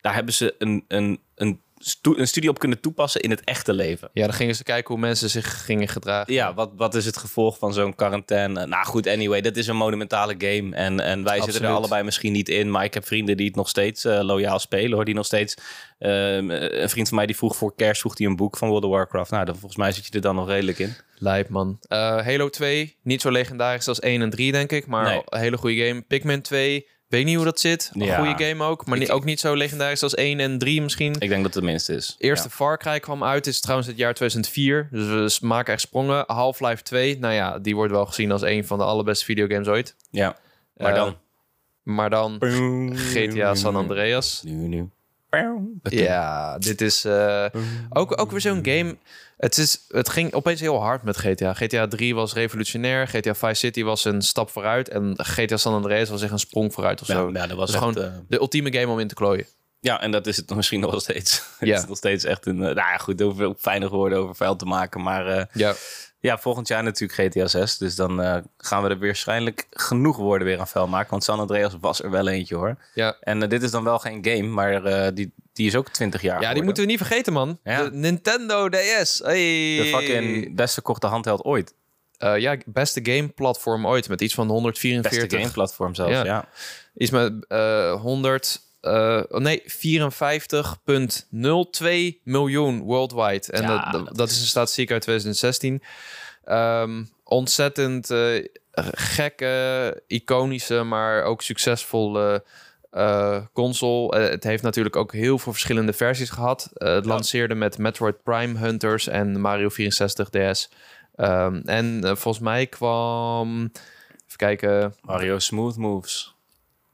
Speaker 2: Daar hebben ze een, een, een een studie op kunnen toepassen in het echte leven.
Speaker 1: Ja, dan gingen ze kijken hoe mensen zich gingen gedragen.
Speaker 2: Ja, wat, wat is het gevolg van zo'n quarantaine? Nou goed, anyway, dit is een monumentale game. En, en wij zitten er allebei misschien niet in. Maar ik heb vrienden die het nog steeds uh, loyaal spelen. Hoor, die nog steeds... Uh, een vriend van mij die vroeg voor kerst vroeg hij een boek van World of Warcraft. Nou, dan, volgens mij zit je er dan nog redelijk in.
Speaker 1: Lijp, man. Uh, Halo 2, niet zo legendarisch als 1 en 3, denk ik. Maar een hele goede game. Pikmin 2 Weet niet hoe dat zit. Een goede game ook. Maar ook niet zo legendarisch als 1 en 3 misschien.
Speaker 2: Ik denk dat het de minste is.
Speaker 1: Eerste Far Cry kwam uit. is trouwens het jaar 2004. Dus we maken echt sprongen. Half-Life 2. Nou ja, die wordt wel gezien als een van de allerbeste videogames ooit.
Speaker 2: Ja. Maar uh, dan?
Speaker 1: Maar dan GTA San Andreas.
Speaker 2: Nu, nu.
Speaker 1: Ja, dit is uh, ook, ook weer zo'n game. Het, is, het ging opeens heel hard met GTA. GTA 3 was revolutionair. GTA 5 City was een stap vooruit. En GTA San Andreas was echt een sprong vooruit of zo.
Speaker 2: Ja, dat was
Speaker 1: gewoon uh... de ultieme game om in te klooien.
Speaker 2: Ja, en dat is het misschien nog steeds. Ja. het is nog steeds echt een... Uh, nou ja, goed, over fijne woorden over vuil te maken. Maar
Speaker 1: ja.
Speaker 2: Ja, volgend jaar natuurlijk GTA 6. Dus dan uh, gaan we er waarschijnlijk genoeg woorden weer aan vuil maken. Want San Andreas was er wel eentje hoor.
Speaker 1: Ja.
Speaker 2: En uh, dit is dan wel geen game, maar die, die is ook 20 jaar.
Speaker 1: Ja, die moeten we niet vergeten, man. Ja. De Nintendo DS. Hey.
Speaker 2: De fucking best verkochte handheld ooit.
Speaker 1: ja, beste game platform ooit. Met iets van 144.
Speaker 2: Beste game platform zelfs, ja. ja.
Speaker 1: Iets met 100. Uh, nee, 54,02 miljoen worldwide. En ja, dat, dat, is een statistiek uit 2016. Um, ontzettend uh, gekke, iconische, maar ook succesvolle uh, console. Uh, het heeft natuurlijk ook heel veel verschillende versies gehad. het ja. lanceerde met Metroid Prime Hunters en Mario 64 DS. Um, en volgens mij kwam... Even kijken...
Speaker 2: Mario Smooth Moves.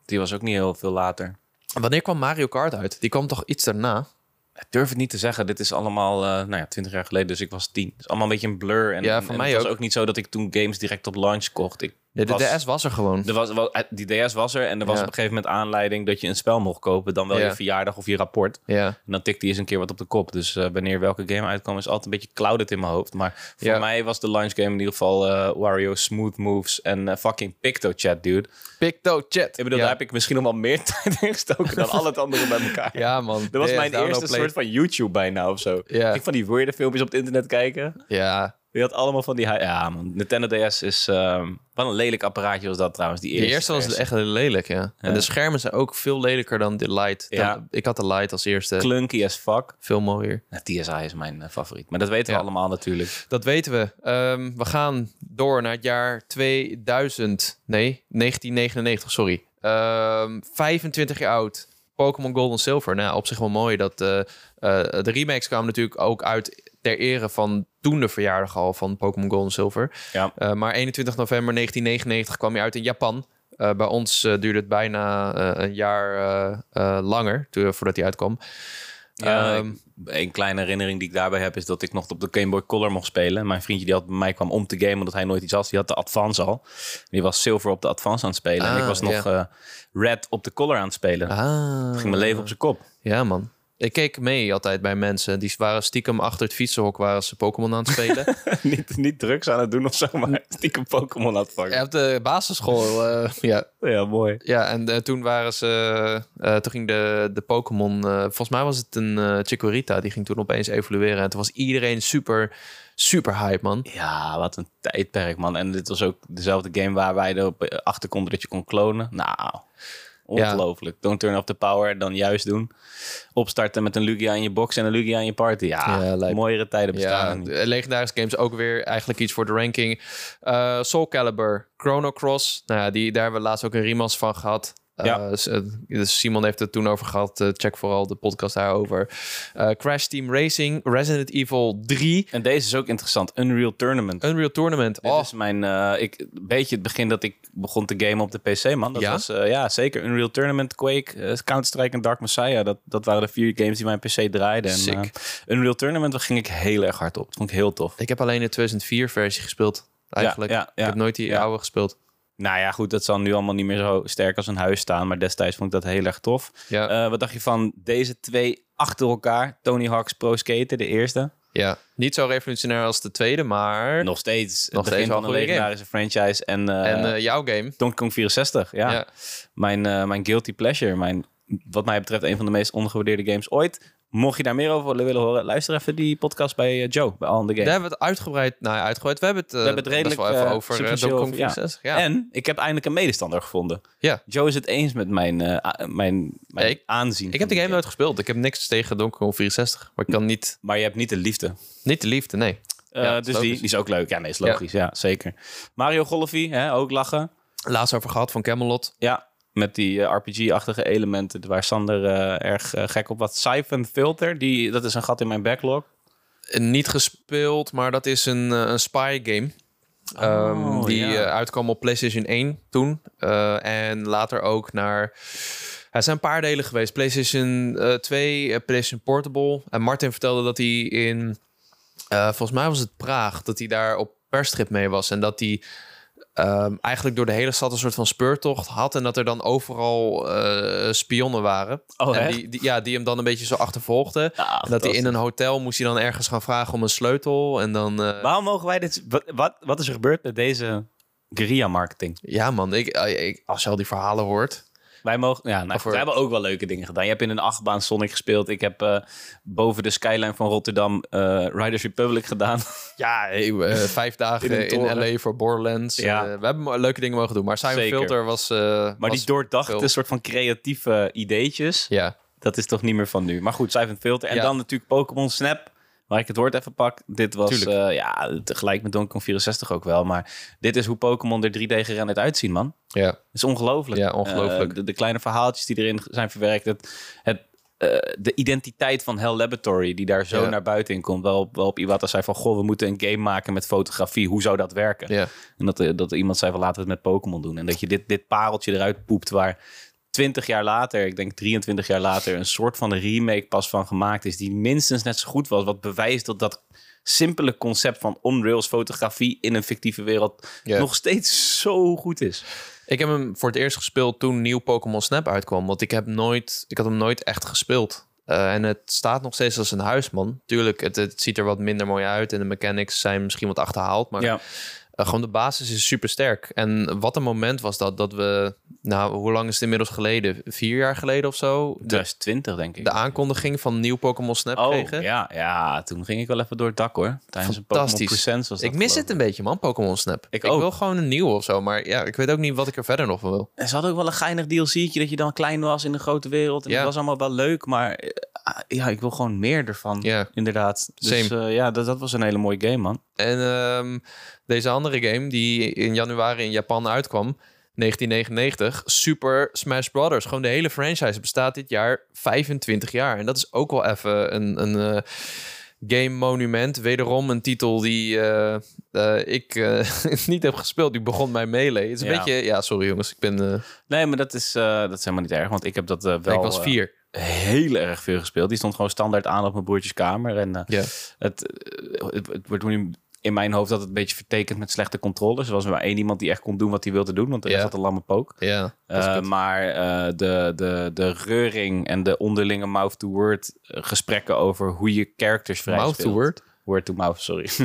Speaker 2: Die was ook niet heel veel later.
Speaker 1: Wanneer kwam Mario Kart uit? Die kwam toch iets daarna?
Speaker 2: Ik durf het niet te zeggen. Dit is allemaal, uh, nou ja, 20 jaar geleden, dus ik was 10. Het is allemaal een beetje een blur. En,
Speaker 1: ja, voor mij
Speaker 2: het
Speaker 1: was
Speaker 2: ook. niet zo dat ik toen games direct op launch kocht. Ik
Speaker 1: de, de DS was er gewoon.
Speaker 2: Er was, eh, die DS was er en er was op een gegeven moment aanleiding dat je een spel mocht kopen. Dan wel je verjaardag of je rapport.
Speaker 1: Ja.
Speaker 2: En dan tikte hij eens een keer wat op de kop. Dus uh, wanneer welke game uitkwam is altijd een beetje clouded in mijn hoofd. Maar voor mij was de launch game in ieder geval uh, Wario Smooth Moves en fucking PictoChat, dude.
Speaker 1: PictoChat.
Speaker 2: Ik bedoel, daar heb ik misschien nog wel meer tijd in gestoken dan al het andere bij elkaar.
Speaker 1: Ja, man.
Speaker 2: Dat was mijn eerste soort van YouTube bijna of zo.
Speaker 1: Ja.
Speaker 2: Ik van die weirde filmpjes op het internet kijken.
Speaker 1: Ja.
Speaker 2: Je had allemaal van die... Ja, man. Nintendo DS is... Um, wat een lelijk apparaatje was dat trouwens, die eerste.
Speaker 1: De eerste was echt lelijk, ja. En de schermen zijn ook veel lelijker dan de Lite. Ja. ik had de Lite als eerste.
Speaker 2: Clunky as fuck.
Speaker 1: Veel mooier.
Speaker 2: Ja, TSI is mijn uh, favoriet. Maar dat weten we allemaal natuurlijk.
Speaker 1: Dat weten we. Um, we gaan door naar het jaar 2000. Nee, 1999, sorry. Um, 25 jaar oud. Pokémon Gold en Silver. Nou, op zich wel mooi dat uh, de remakes kwamen natuurlijk ook uit ter ere van toen de verjaardag al van Pokémon Gold en Silver. Ja. maar 21 november 1999 kwam hij uit in Japan. bij ons duurde het bijna een jaar langer voordat hij uitkwam.
Speaker 2: Ja, um, een kleine herinnering die ik daarbij heb is dat ik nog op de Game Boy Color mocht spelen. Mijn vriendje die had bij mij kwam om te gamen omdat hij nooit iets had. Die had de Advance al. Die was Silver op de Advance aan het spelen. en ik ah, was nog Red op de Color aan het spelen. Ah, ging mijn leven op zijn kop.
Speaker 1: Ja man. Ik keek mee altijd bij mensen. Die waren stiekem achter het fietsenhok waren ze Pokémon aan het spelen.
Speaker 2: niet, niet drugs aan het doen of zo, maar stiekem Pokémon aan het vangen.
Speaker 1: Ja, op de basisschool, uh, ja.
Speaker 2: Ja, mooi.
Speaker 1: Ja, en uh, toen waren ze... Uh, toen ging de, de Pokémon... volgens mij was het een uh, Chikorita. Die ging toen opeens evolueren. En toen was iedereen super, super hype, man.
Speaker 2: Ja, wat een tijdperk, man. En dit was ook dezelfde game waar wij erop achter konden dat je kon klonen. Nou... Ongelooflijk. Don't turn off the power, dan juist doen. Opstarten met een Lugia in je box en een Lugia in je party. Ja, ja mooiere tijden bestaan.
Speaker 1: Ja, legendarische games ook weer eigenlijk iets voor de ranking. Uh, Soul Calibur, Chrono Cross. Nou ja, die, daar hebben we laatst ook een remaster van gehad. Ja. Uh, dus Simon heeft het toen over gehad. Uh, check vooral de podcast daarover. Uh, Crash Team Racing, Resident Evil 3.
Speaker 2: En deze is ook interessant. Unreal Tournament.
Speaker 1: Unreal Tournament.
Speaker 2: Dit oh. is mijn, ik, beetje het begin dat ik begon te gamen op de PC, man. Dat ja? was, ja, zeker. Unreal Tournament, Quake, Counter-Strike en Dark Messiah. Dat, dat waren de vier games die mijn PC draaiden. En, Unreal Tournament, daar ging ik heel erg hard op. Dat vond ik heel tof.
Speaker 1: Ik heb alleen de 2004 versie gespeeld, eigenlijk. Ja, ja, ik heb nooit die oude gespeeld.
Speaker 2: Nou ja, goed, dat zal nu allemaal niet meer zo sterk als een huis staan. Maar destijds vond ik dat heel erg tof. Ja. Uh, wat dacht je van deze twee achter elkaar? Tony Hawk's Pro Skater, de eerste.
Speaker 1: Ja, niet zo revolutionair als de tweede, maar...
Speaker 2: Nog steeds. Nog steeds van een legendarische franchise. En,
Speaker 1: uh, en uh, jouw game.
Speaker 2: Donkey Kong 64, ja. ja. Mijn, mijn guilty pleasure. Mijn, wat mij betreft een van de meest ongewaardeerde games ooit. Mocht je daar meer over willen horen, luister even die podcast bij uh, Joe, bij All the Game.
Speaker 1: Daar hebben we het uitgebreid, nou uitgebreid. We hebben het, uh, we hebben het redelijk wel even uh, over uh,
Speaker 2: ja. ja. En ik heb eindelijk een medestander gevonden. Ja. Joe is het eens met mijn, mijn, mijn ik, aanzien.
Speaker 1: Ik heb de game nooit gespeeld. Ik heb niks tegen Donkey Kong 64. Maar ik kan niet...
Speaker 2: Maar je hebt niet de liefde.
Speaker 1: Niet de liefde, nee.
Speaker 2: Ja, dus die, die is ook leuk. Ja, nee, is logisch. Ja, zeker. Mario Golfie, hè, ook lachen.
Speaker 1: Laatst over gehad van Camelot.
Speaker 2: Ja, met die uh, RPG-achtige elementen waar Sander uh, erg uh, gek op was. Siphon Filter, die, dat is een gat in mijn backlog.
Speaker 1: Niet gespeeld, maar dat is een, een spy game. Um, die ja. uitkwam op PlayStation 1 toen. en later ook naar... Er zijn een paar delen geweest. PlayStation 2, PlayStation Portable. En Martin vertelde dat hij in... volgens mij was het Praag. Dat hij daar op perstrip mee was. En dat hij um, eigenlijk door de hele stad een soort van speurtocht had. En dat er dan overal uh, spionnen waren. Oh, en die, die, ja, die hem dan een beetje zo achtervolgden. en dat hij in een hotel moest hij dan ergens gaan vragen om een sleutel. En dan, uh...
Speaker 2: Waarom mogen wij dit... Wat, wat is er gebeurd met deze guerrilla marketing?
Speaker 1: Ja man, ik, ik, als je al die verhalen hoort...
Speaker 2: Wij mogen, ja, nou, we hebben ook wel leuke dingen gedaan. Je hebt in een achtbaan Sonic gespeeld. Ik heb uh, boven de skyline van Rotterdam uh, Riders Republic gedaan.
Speaker 1: Ja, uh, vijf dagen in, in, LA voor Borderlands. Ja. we hebben leuke dingen mogen doen. Maar Simon Filter was.
Speaker 2: maar was die doordachte veel... soort van creatieve ideetjes. Ja. Dat is toch niet meer van nu. Maar goed, Simon Filter. En dan natuurlijk Pokémon Snap. Waar ik het woord even pak. Dit was uh, ja, tegelijk met Donkey Kong 64 ook wel. Maar dit is hoe Pokémon er 3D gerenderd uitzien, man. Ja. Is ongelooflijk.
Speaker 1: Ja, ongelooflijk.
Speaker 2: Uh, de, kleine verhaaltjes die erin zijn verwerkt. Het, het, uh, de identiteit van Hell Laboratory, die daar zo naar buiten in komt. Wel, wel op Iwata zei van, goh, we moeten een game maken met fotografie. Hoe zou dat werken? Ja. En dat, dat iemand zei van, laten we het met Pokémon doen. En dat je dit, dit pareltje eruit poept waar 20 jaar later, ik denk 23 jaar later, een soort van remake pas van gemaakt is. Die minstens net zo goed was. Wat bewijst dat dat simpele concept van on-rails fotografie in een fictieve wereld nog steeds zo goed is.
Speaker 1: Ik heb hem voor het eerst gespeeld toen nieuw Pokémon Snap uitkwam. Want ik heb nooit, ik had hem nooit echt gespeeld. Uh, en het staat nog steeds als een huisman. Tuurlijk, het, het, ziet er wat minder mooi uit. En de mechanics zijn misschien wat achterhaald. Maar ja. Uh, gewoon de basis is super sterk. En wat een moment was dat, dat we, nou, hoe lang is het inmiddels geleden? Vier jaar geleden of zo?
Speaker 2: 2020, denk ik.
Speaker 1: De aankondiging van nieuw Pokémon Snap oh, kregen.
Speaker 2: Ja, ja, toen ging ik wel even door het dak hoor. Tijdens een Pokémon Presents was
Speaker 1: dat Ik mis het een beetje man, Pokémon Snap. Ik, ik wil gewoon een nieuw of zo, maar ja, ik weet ook niet wat ik er verder nog van wil.
Speaker 2: En ze hadden ook wel een geinig DLC'tje dat je dan klein was in de grote wereld. En ja. dat was allemaal wel leuk, maar eh, ja, ik wil gewoon meer ervan. Ja. Inderdaad. Dus uh, ja, dat, dat was een hele mooie game, man.
Speaker 1: En um, deze andere game die in januari in Japan uitkwam, 1999, Super Smash Brothers. Gewoon de hele franchise bestaat dit jaar 25 jaar. En dat is ook wel even een, een uh, game monument. Wederom een titel die uh, uh, ik niet heb gespeeld. Die begon mij Melee. Het is een beetje... Ja, sorry jongens. Ik ben...
Speaker 2: Nee, maar dat is, dat is helemaal niet erg. Want ik heb dat wel...
Speaker 1: ik was vier
Speaker 2: heel erg veel gespeeld. Die stond gewoon standaard aan op mijn broertjes kamer. En uh, het, het, het, wordt nu in mijn hoofd dat het een beetje vertekend met slechte controles. Er was maar één iemand die echt kon doen wat hij wilde doen, want er yeah. zat een lamme pook.
Speaker 1: Ja,
Speaker 2: uh, maar uh, de, de, de reuring en de onderlinge mouth-to-word gesprekken over hoe je characters vrij
Speaker 1: Mouth-to-word?
Speaker 2: Word-to-mouth, sorry.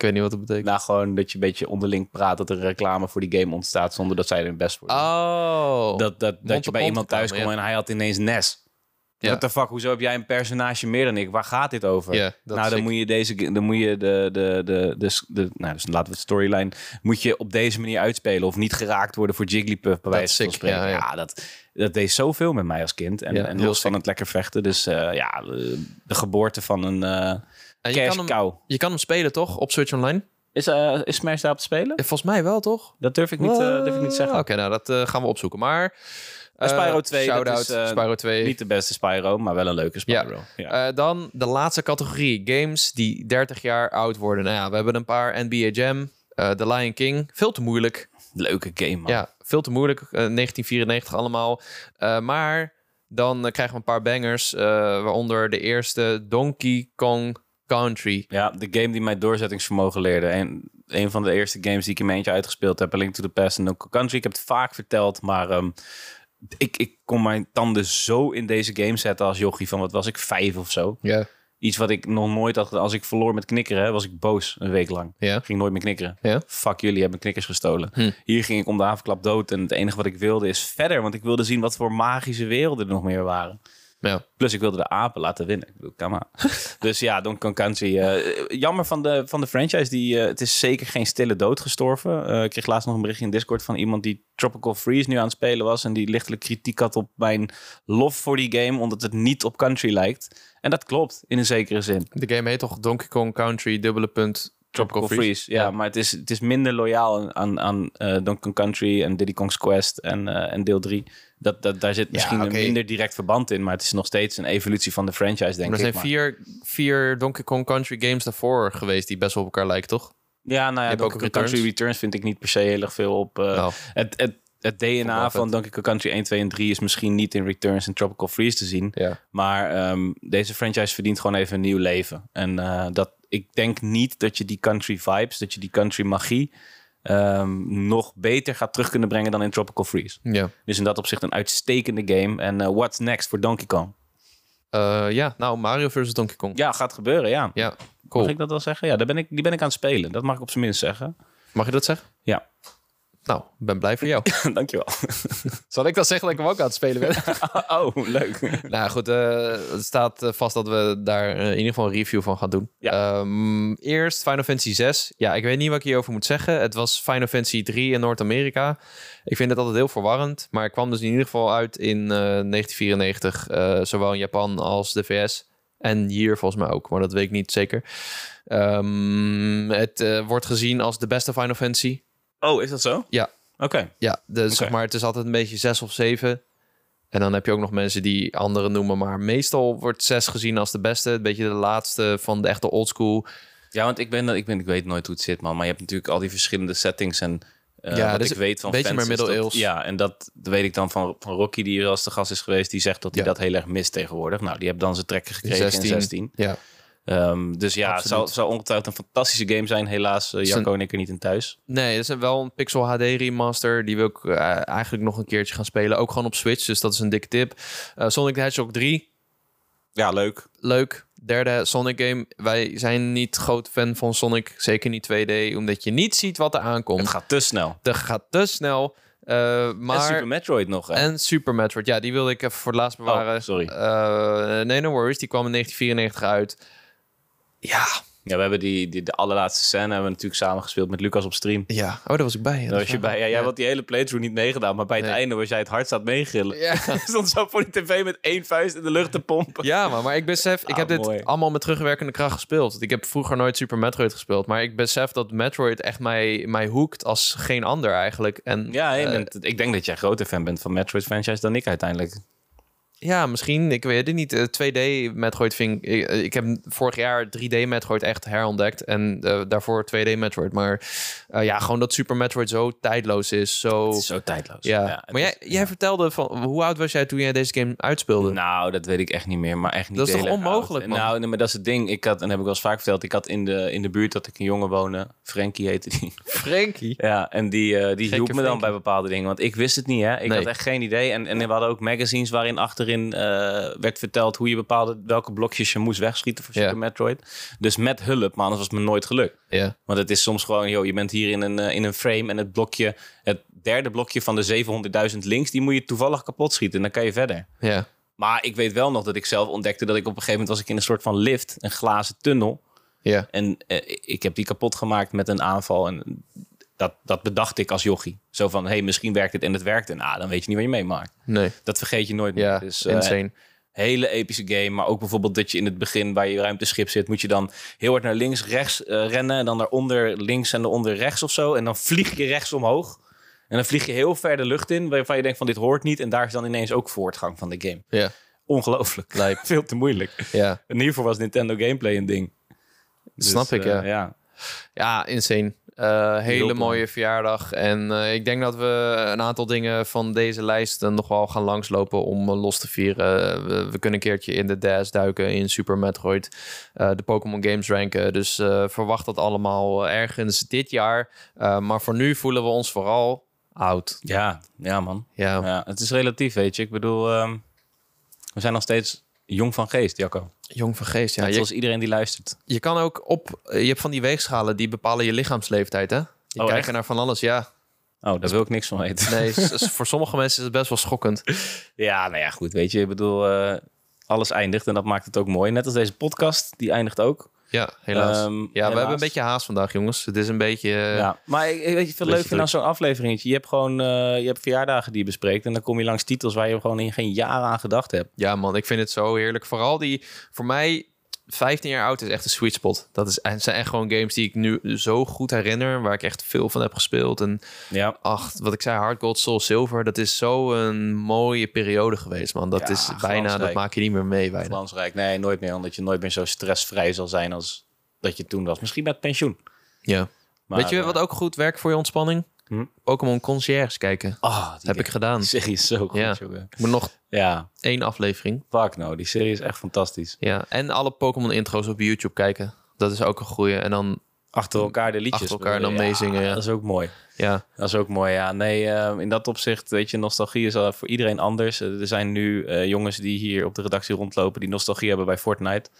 Speaker 1: Ik weet niet wat dat betekent.
Speaker 2: Nou, gewoon dat je een beetje onderling praat dat er reclame voor die game ontstaat zonder dat zij er best voor
Speaker 1: Oh.
Speaker 2: Dat, dat, dat je bij iemand thuis komt en hij had ineens NES. Ja. What the fuck, hoezo heb jij een personage meer dan ik? Waar gaat dit over?
Speaker 1: Ja,
Speaker 2: nou, dan moet je deze, dan moet je de, de, de, de, de, nou, dus laten we het storyline, moet je op deze manier uitspelen of niet geraakt worden voor Jigglypuff bij wijze van spreken. Ja, ja. ja, dat, dat deed zoveel met mij als kind en, en los van het lekker vechten. Dus uh, ja, de geboorte van een uh,
Speaker 1: en je, kan hem, je kan hem spelen toch op Switch Online?
Speaker 2: Is, uh, is Smash daar op te spelen?
Speaker 1: volgens mij wel, toch?
Speaker 2: Dat durf ik niet, durf ik niet zeggen.
Speaker 1: Oké, okay, nou dat gaan we opzoeken. Maar
Speaker 2: uh, Spyro 2.
Speaker 1: Shout-out uh, Spyro 2.
Speaker 2: Niet de beste Spyro, maar wel een leuke Spyro.
Speaker 1: Ja. ja. Uh, dan de laatste categorie. Games die 30 jaar oud worden. Nou ja, we hebben een paar. NBA Jam, The Lion King. Veel te moeilijk.
Speaker 2: Leuke game, man.
Speaker 1: Ja, veel te moeilijk. 1994 allemaal. maar dan krijgen we een paar bangers. waaronder de eerste Donkey Kong Country.
Speaker 2: Ja, de game die mij doorzettingsvermogen leerde. En een van de eerste games die ik in mijn eentje uitgespeeld heb. A Link to the Past en Donkey Country. Ik heb het vaak verteld, maar... Um, ik, ik kon mijn tanden zo in deze game zetten als jochie van wat was ik, vijf of zo.
Speaker 1: Ja.
Speaker 2: Iets wat ik nog nooit had. Als ik verloor met knikkeren, was ik boos een week lang.
Speaker 1: Ja.
Speaker 2: Ging nooit meer knikkeren.
Speaker 1: Ja.
Speaker 2: Fuck jullie, hebben knikkers gestolen.
Speaker 1: Hm.
Speaker 2: Hier ging ik om de avondklap dood. En het enige wat ik wilde is verder. Want ik wilde zien wat voor magische werelden er nog meer waren.
Speaker 1: Ja.
Speaker 2: Plus ik wilde de apen laten winnen. Ik bedoel, come dus ja, Donkey Kong Country. Uh, jammer van de, van de franchise. Die, uh, het is zeker geen stille dood gestorven. Uh, ik kreeg laatst nog een berichtje in Discord van iemand die Tropical Freeze nu aan het spelen was. En die lichtelijk kritiek had op mijn lof voor die game. Omdat het niet op Country lijkt. En dat klopt, in een zekere zin.
Speaker 1: De game heet toch Donkey Kong Country, dubbele punt...
Speaker 2: Tropical, Freeze. Ja, maar het is, het is minder loyaal aan, aan Donkey Kong Country en Diddy Kong's Quest en, en deel 3. Dat, dat, daar zit misschien een minder direct verband in, maar het is nog steeds een evolutie van de franchise, denk
Speaker 1: ik.
Speaker 2: Er
Speaker 1: zijn vier, vier Donkey Kong Country games daarvoor geweest die best wel op elkaar lijken, toch?
Speaker 2: Ja, nou ja, Donkey Kong Country Returns vind ik niet per se heel erg veel op. Uh, het, het, het DNA van Donkey Kong Country 1, 2 en 3 is misschien niet in Returns en Tropical Freeze te zien.
Speaker 1: Ja.
Speaker 2: Maar um, deze franchise verdient gewoon even een nieuw leven. En uh, dat, ik denk niet dat je die country vibes, dat je die country magie um, nog beter gaat terug kunnen brengen dan in Tropical Freeze.
Speaker 1: Ja.
Speaker 2: Dus in dat opzicht een uitstekende game. En uh, what's next voor Donkey Kong?
Speaker 1: Uh, ja, nou Mario versus Donkey Kong.
Speaker 2: Ja, gaat gebeuren, ja.
Speaker 1: Ja, cool.
Speaker 2: Mag ik dat wel zeggen? Ja, daar ben ik, die ben ik aan het spelen. Dat mag ik op zijn minst zeggen.
Speaker 1: Mag je dat zeggen?
Speaker 2: Ja.
Speaker 1: Nou, ben blij voor jou.
Speaker 2: Dankjewel.
Speaker 1: Zal ik dan zeggen dat ik hem ook aan het spelen ben?
Speaker 2: oh, leuk.
Speaker 1: nou goed, uh, het staat eh, vast dat we daar uh, in ieder geval een review van gaan doen.
Speaker 2: Ja.
Speaker 1: Um, eerst Final Fantasy 6. Ja, ik weet niet wat ik hierover moet zeggen. Het was Final Fantasy 3 in Noord-Amerika. Ik vind het altijd heel verwarrend. Maar ik kwam dus in ieder geval uit in 1994. zowel in Japan als de VS. En hier volgens mij ook, maar dat weet ik niet zeker. Um, het wordt gezien als de beste Final Fantasy.
Speaker 2: Oh, is dat zo?
Speaker 1: Ja.
Speaker 2: Oké.
Speaker 1: Ja, dus okay. zeg maar, het is altijd een beetje zes of zeven. En dan heb je ook nog mensen die andere noemen, maar meestal wordt zes gezien als de beste. Een beetje de laatste van de echte oldschool.
Speaker 2: Ja, want ik ben, ik ben, ik weet nooit hoe het zit, man. Maar je hebt natuurlijk al die verschillende settings en uh, ja, wat dus ik weet van
Speaker 1: beetje fans meer middeleeuws.
Speaker 2: Ja, en dat, weet ik dan van, van Rocky, die hier als de gast is geweest. Die zegt dat hij ja. dat heel erg mist tegenwoordig. Nou, die heeft dan zijn trekken gekregen 16. in 16.
Speaker 1: Ja.
Speaker 2: Um, dus ja, het zou, zou, ongetwijfeld een fantastische game zijn. Helaas, uh, Jacco en ik er niet in thuis.
Speaker 1: Nee, het is wel een Pixel HD remaster. Die wil ik uh, eigenlijk nog een keertje gaan spelen. Ook gewoon op Switch, dus dat is een dikke tip. Uh, Sonic the Hedgehog 3.
Speaker 2: Ja, leuk.
Speaker 1: Leuk. Derde Sonic game. Wij zijn niet groot fan van Sonic. Zeker niet 2D, omdat je niet ziet wat er aankomt.
Speaker 2: Het gaat te snel.
Speaker 1: Het gaat te snel. Uh, maar... En
Speaker 2: Super Metroid nog, hè?
Speaker 1: En Super Metroid. Ja, die wilde ik even voor het laatst bewaren.
Speaker 2: Oh, sorry.
Speaker 1: nee, no worries. Die kwam in 1994 uit. Ja,
Speaker 2: Ja, we hebben die, die de allerlaatste scène hebben we natuurlijk samen gespeeld met Lucas op stream.
Speaker 1: Ja, oh, daar was ik bij.
Speaker 2: Ja, daar was je bij. Ja, jij had die hele playthrough niet meegedaan, maar bij het einde was jij het hardst aan het meegillen. Ja. stond zo voor die tv met één vuist in de lucht te pompen.
Speaker 1: Ja, maar, maar ik besef, ik ah, heb dit allemaal met terugwerkende kracht gespeeld. Ik heb vroeger nooit Super Metroid gespeeld, maar ik besef dat Metroid echt mij, mij hoekt als geen ander eigenlijk. En,
Speaker 2: ja, uh, ik denk dat jij groter fan bent van Metroid franchise dan ik uiteindelijk.
Speaker 1: Ja, misschien. Ik weet het niet. 2D eh, Metroid vind ik... Ik heb vorig jaar 3D Metroid echt herontdekt. En uh, daarvoor 2D Metroid. Maar uh, ja, gewoon dat Super Metroid zo tijdloos is. Zo,
Speaker 2: is zo tijdloos.
Speaker 1: Ja. maar jij, jij vertelde van... Hoe oud was jij toen jij deze game uitspeelde?
Speaker 2: Nou, dat weet ik echt niet meer. Maar echt niet
Speaker 1: Dat is toch onmogelijk, man?
Speaker 2: Nou, nee, maar dat is het ding. Ik had, en heb ik wel eens vaak verteld... Ik had in de, in de buurt dat ik een jongen wonen. Frankie heette die.
Speaker 1: Frankie?
Speaker 2: Ja, en die, die hielp me dan bij bepaalde dingen. Want ik wist het niet, hè. Ik had echt geen idee. En, en we hadden ook magazines waarin achter uh, werd verteld hoe je bepaalde welke blokjes je moest wegschieten voor Super Metroid. Dus met hulp, maar anders was het me nooit gelukt.
Speaker 1: Ja.
Speaker 2: Want het is soms gewoon, joh, je bent hier in een, uh, in een frame en het blokje, het derde blokje van de 700.000 links, die moet je toevallig kapot schieten en dan kan je verder.
Speaker 1: Ja.
Speaker 2: Maar ik weet wel nog dat ik zelf ontdekte dat ik op een gegeven moment was ik in een soort van lift, een glazen tunnel.
Speaker 1: Ja.
Speaker 2: En uh, ik heb die kapot gemaakt met een aanval en dat, dat bedacht ik als jochie. Zo van, hey, misschien werkt het en het werkt. En nou, dan weet je niet wat je meemaakt.
Speaker 1: Nee.
Speaker 2: Dat vergeet je nooit
Speaker 1: ja,
Speaker 2: meer. Dus,
Speaker 1: uh, insane.
Speaker 2: Hele epische game. Maar ook bijvoorbeeld dat je in het begin, waar je ruimteschip zit, moet je dan heel hard naar links, rechts uh, rennen. En dan daaronder links en daaronder rechts of zo. En dan vlieg je rechts omhoog. En dan vlieg je heel ver de lucht in, waarvan je denkt van dit hoort niet. En daar is dan ineens ook voortgang van de game.
Speaker 1: Ja.
Speaker 2: Ongelooflijk. Lijp. Veel te moeilijk.
Speaker 1: Ja.
Speaker 2: En hiervoor was Nintendo gameplay een ding.
Speaker 1: Dus, Snap ik,
Speaker 2: uh,
Speaker 1: ja. Ja, insane. Uh, hele mooie verjaardag. En uh, ik denk dat we een aantal dingen van deze lijst nog wel gaan langslopen om los te vieren. We, we, kunnen een keertje in de DAS duiken, in Super Metroid, de Pokémon Games ranken. Dus verwacht dat allemaal ergens dit jaar. maar voor nu voelen we ons vooral oud.
Speaker 2: Ja, ja man.
Speaker 1: Ja.
Speaker 2: ja het is relatief, weet je. Ik bedoel, um, we zijn nog steeds jong van geest, Jacco.
Speaker 1: Jong van geest, ja.
Speaker 2: Net zoals iedereen die luistert.
Speaker 1: Je kan ook op... Je hebt van die weegschalen die bepalen je lichaamsleeftijd, hè? Je
Speaker 2: oh,
Speaker 1: kijkt
Speaker 2: echt?
Speaker 1: naar van alles, ja.
Speaker 2: Oh, daar wil ik niks van weten.
Speaker 1: Nee, voor sommige mensen is het best wel schokkend.
Speaker 2: Ja, nou ja, goed. Weet je, ik bedoel, uh, alles eindigt en dat maakt het ook mooi. Net als deze podcast, die eindigt ook.
Speaker 1: Ja, helaas. Um, ja, helaas. we hebben een beetje haast vandaag, jongens. Het is een beetje...
Speaker 2: Ja, maar weet je, veel leuk vind aan zo'n afleveringetje? Je hebt gewoon uh, je hebt verjaardagen die je bespreekt... en dan kom je langs titels waar je gewoon in geen jaren aan gedacht hebt.
Speaker 1: Ja man, ik vind het zo heerlijk. Vooral die, voor mij, 15 jaar oud is echt een sweet spot. Dat is, het zijn echt gewoon games die ik nu zo goed herinner, waar ik echt veel van heb gespeeld. En
Speaker 2: ja.
Speaker 1: ach, wat ik zei, Hard Gold, Soul Silver, dat is zo een mooie periode geweest, man. Dat
Speaker 2: ja,
Speaker 1: is bijna, dat maak je niet meer mee. Bijna.
Speaker 2: Glansrijk, nee, nooit meer, omdat je nooit meer zo stressvrij zal zijn als dat je toen was. Misschien met pensioen.
Speaker 1: Ja. Maar, Weet je wat ook goed werkt voor je ontspanning?
Speaker 2: Hm?
Speaker 1: Pokémon Concierge kijken.
Speaker 2: Oh,
Speaker 1: heb ik gedaan.
Speaker 2: serie is zo goed,
Speaker 1: ja.
Speaker 2: jongen.
Speaker 1: Moet nog
Speaker 2: ja.
Speaker 1: één aflevering.
Speaker 2: Fuck nou, die serie is echt fantastisch.
Speaker 1: Ja, en alle Pokémon intro's op YouTube kijken. Dat is ook een goeie. En dan
Speaker 2: achter elkaar de liedjes.
Speaker 1: Achter elkaar dan meezingen. Ja.
Speaker 2: Dat is ook mooi.
Speaker 1: Ja.
Speaker 2: Dat is ook mooi, ja. Nee, uh, in dat opzicht, weet je, nostalgie is al voor iedereen anders. Er zijn nu uh, jongens die hier op de redactie rondlopen... die nostalgie hebben bij Fortnite.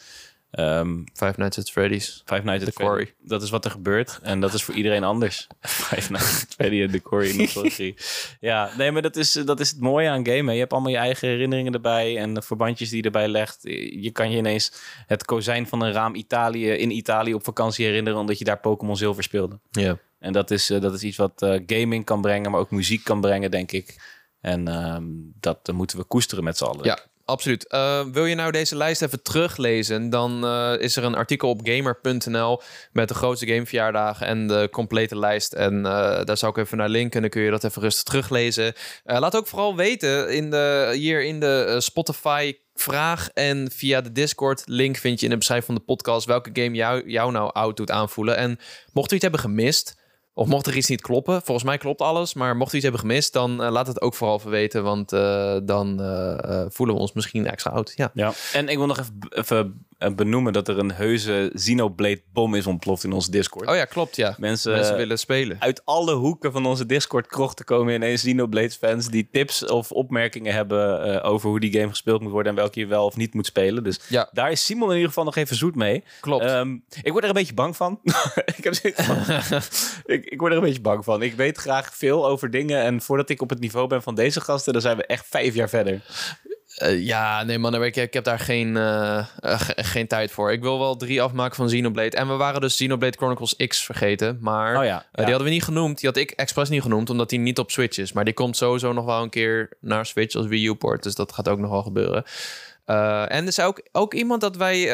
Speaker 2: Um,
Speaker 1: Five Nights at Freddy's.
Speaker 2: Five Nights
Speaker 1: at Quarry.
Speaker 2: Dat is wat er gebeurt. En dat is voor iedereen anders. Five Nights at Freddy en The Quarry nostalgie. ja, nee, maar dat is, dat is het mooie aan gamen. Je hebt allemaal je eigen herinneringen erbij. En de verbandjes die je erbij legt. Je kan je ineens het kozijn van een raam Italië in Italië op vakantie herinneren. Omdat je daar Pokémon Zilver speelde.
Speaker 1: Ja.
Speaker 2: En dat is, uh, dat is iets wat uh, gaming kan brengen. Maar ook muziek kan brengen, denk ik. En um, dat moeten we koesteren met z'n allen.
Speaker 1: Ja, absoluut. Uh, wil je nou deze lijst even teruglezen, dan uh, is er een artikel op gamer.nl met de grootste gameverjaardagen en de complete lijst. En uh, daar zou ik even naar linken, dan kun je dat even rustig teruglezen. laat ook vooral weten in de, hier in de Spotify vraag en via de Discord link vind je in de beschrijving van de podcast welke game jou, jou nou oud doet aanvoelen. En mocht u iets hebben gemist, of mocht er iets niet kloppen, volgens mij klopt alles, maar mocht u iets hebben gemist, dan uh, laat het ook vooral even weten, want uh, dan uh, voelen we ons misschien extra oud. Ja.
Speaker 2: ja, en ik wil nog even, even benoemen dat er een heuse Xenoblade bom is ontploft in onze Discord.
Speaker 1: Oh ja, klopt ja.
Speaker 2: Mensen,
Speaker 1: Mensen willen spelen.
Speaker 2: Uit alle hoeken van onze Discord krochten komen ineens Xenoblade fans die tips of opmerkingen hebben over hoe die game gespeeld moet worden en welke je wel of niet moet spelen. Dus
Speaker 1: ja.
Speaker 2: daar is Simon in ieder geval nog even zoet mee.
Speaker 1: Klopt.
Speaker 2: Um, ik word er een beetje bang van. ik heb van, ik, ik word er een beetje bang van. Ik weet graag veel over dingen. En voordat ik op het niveau ben van deze gasten, dan zijn we echt vijf jaar verder.
Speaker 1: Uh, ja, nee man, ik, ik heb daar geen, uh, geen tijd voor. Ik wil wel drie afmaken van Xenoblade. En we waren dus Xenoblade Chronicles X vergeten. Maar oh ja, die hadden we niet genoemd. Die had ik expres niet genoemd, omdat die niet op Switch is. Maar die komt sowieso nog wel een keer naar Switch als Wii U-port. Dus dat gaat ook nog wel gebeuren. en er is ook, ook iemand dat wij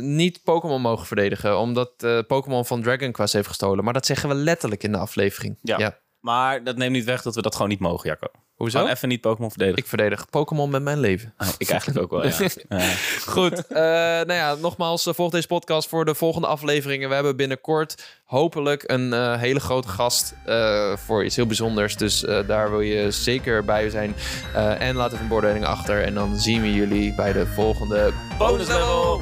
Speaker 1: niet Pokémon mogen verdedigen. Omdat Pokémon van Dragon Quest heeft gestolen. Maar dat zeggen we letterlijk in de aflevering.
Speaker 2: Ja. ja. Maar dat neemt niet weg dat we dat gewoon niet mogen, Jacco.
Speaker 1: Hoezo?
Speaker 2: Gewoon even niet Pokémon verdedigen.
Speaker 1: Ik verdedig Pokémon met mijn leven.
Speaker 2: Ah, ik eigenlijk ook wel, ja.
Speaker 1: Goed. Uh, nou ja, nogmaals, uh, volg deze podcast voor de volgende afleveringen. We hebben binnenkort hopelijk een uh, hele grote gast voor iets heel bijzonders. Dus daar wil je zeker bij zijn. en laat even een beoordeling achter. En dan zien we jullie bij de volgende bonus level.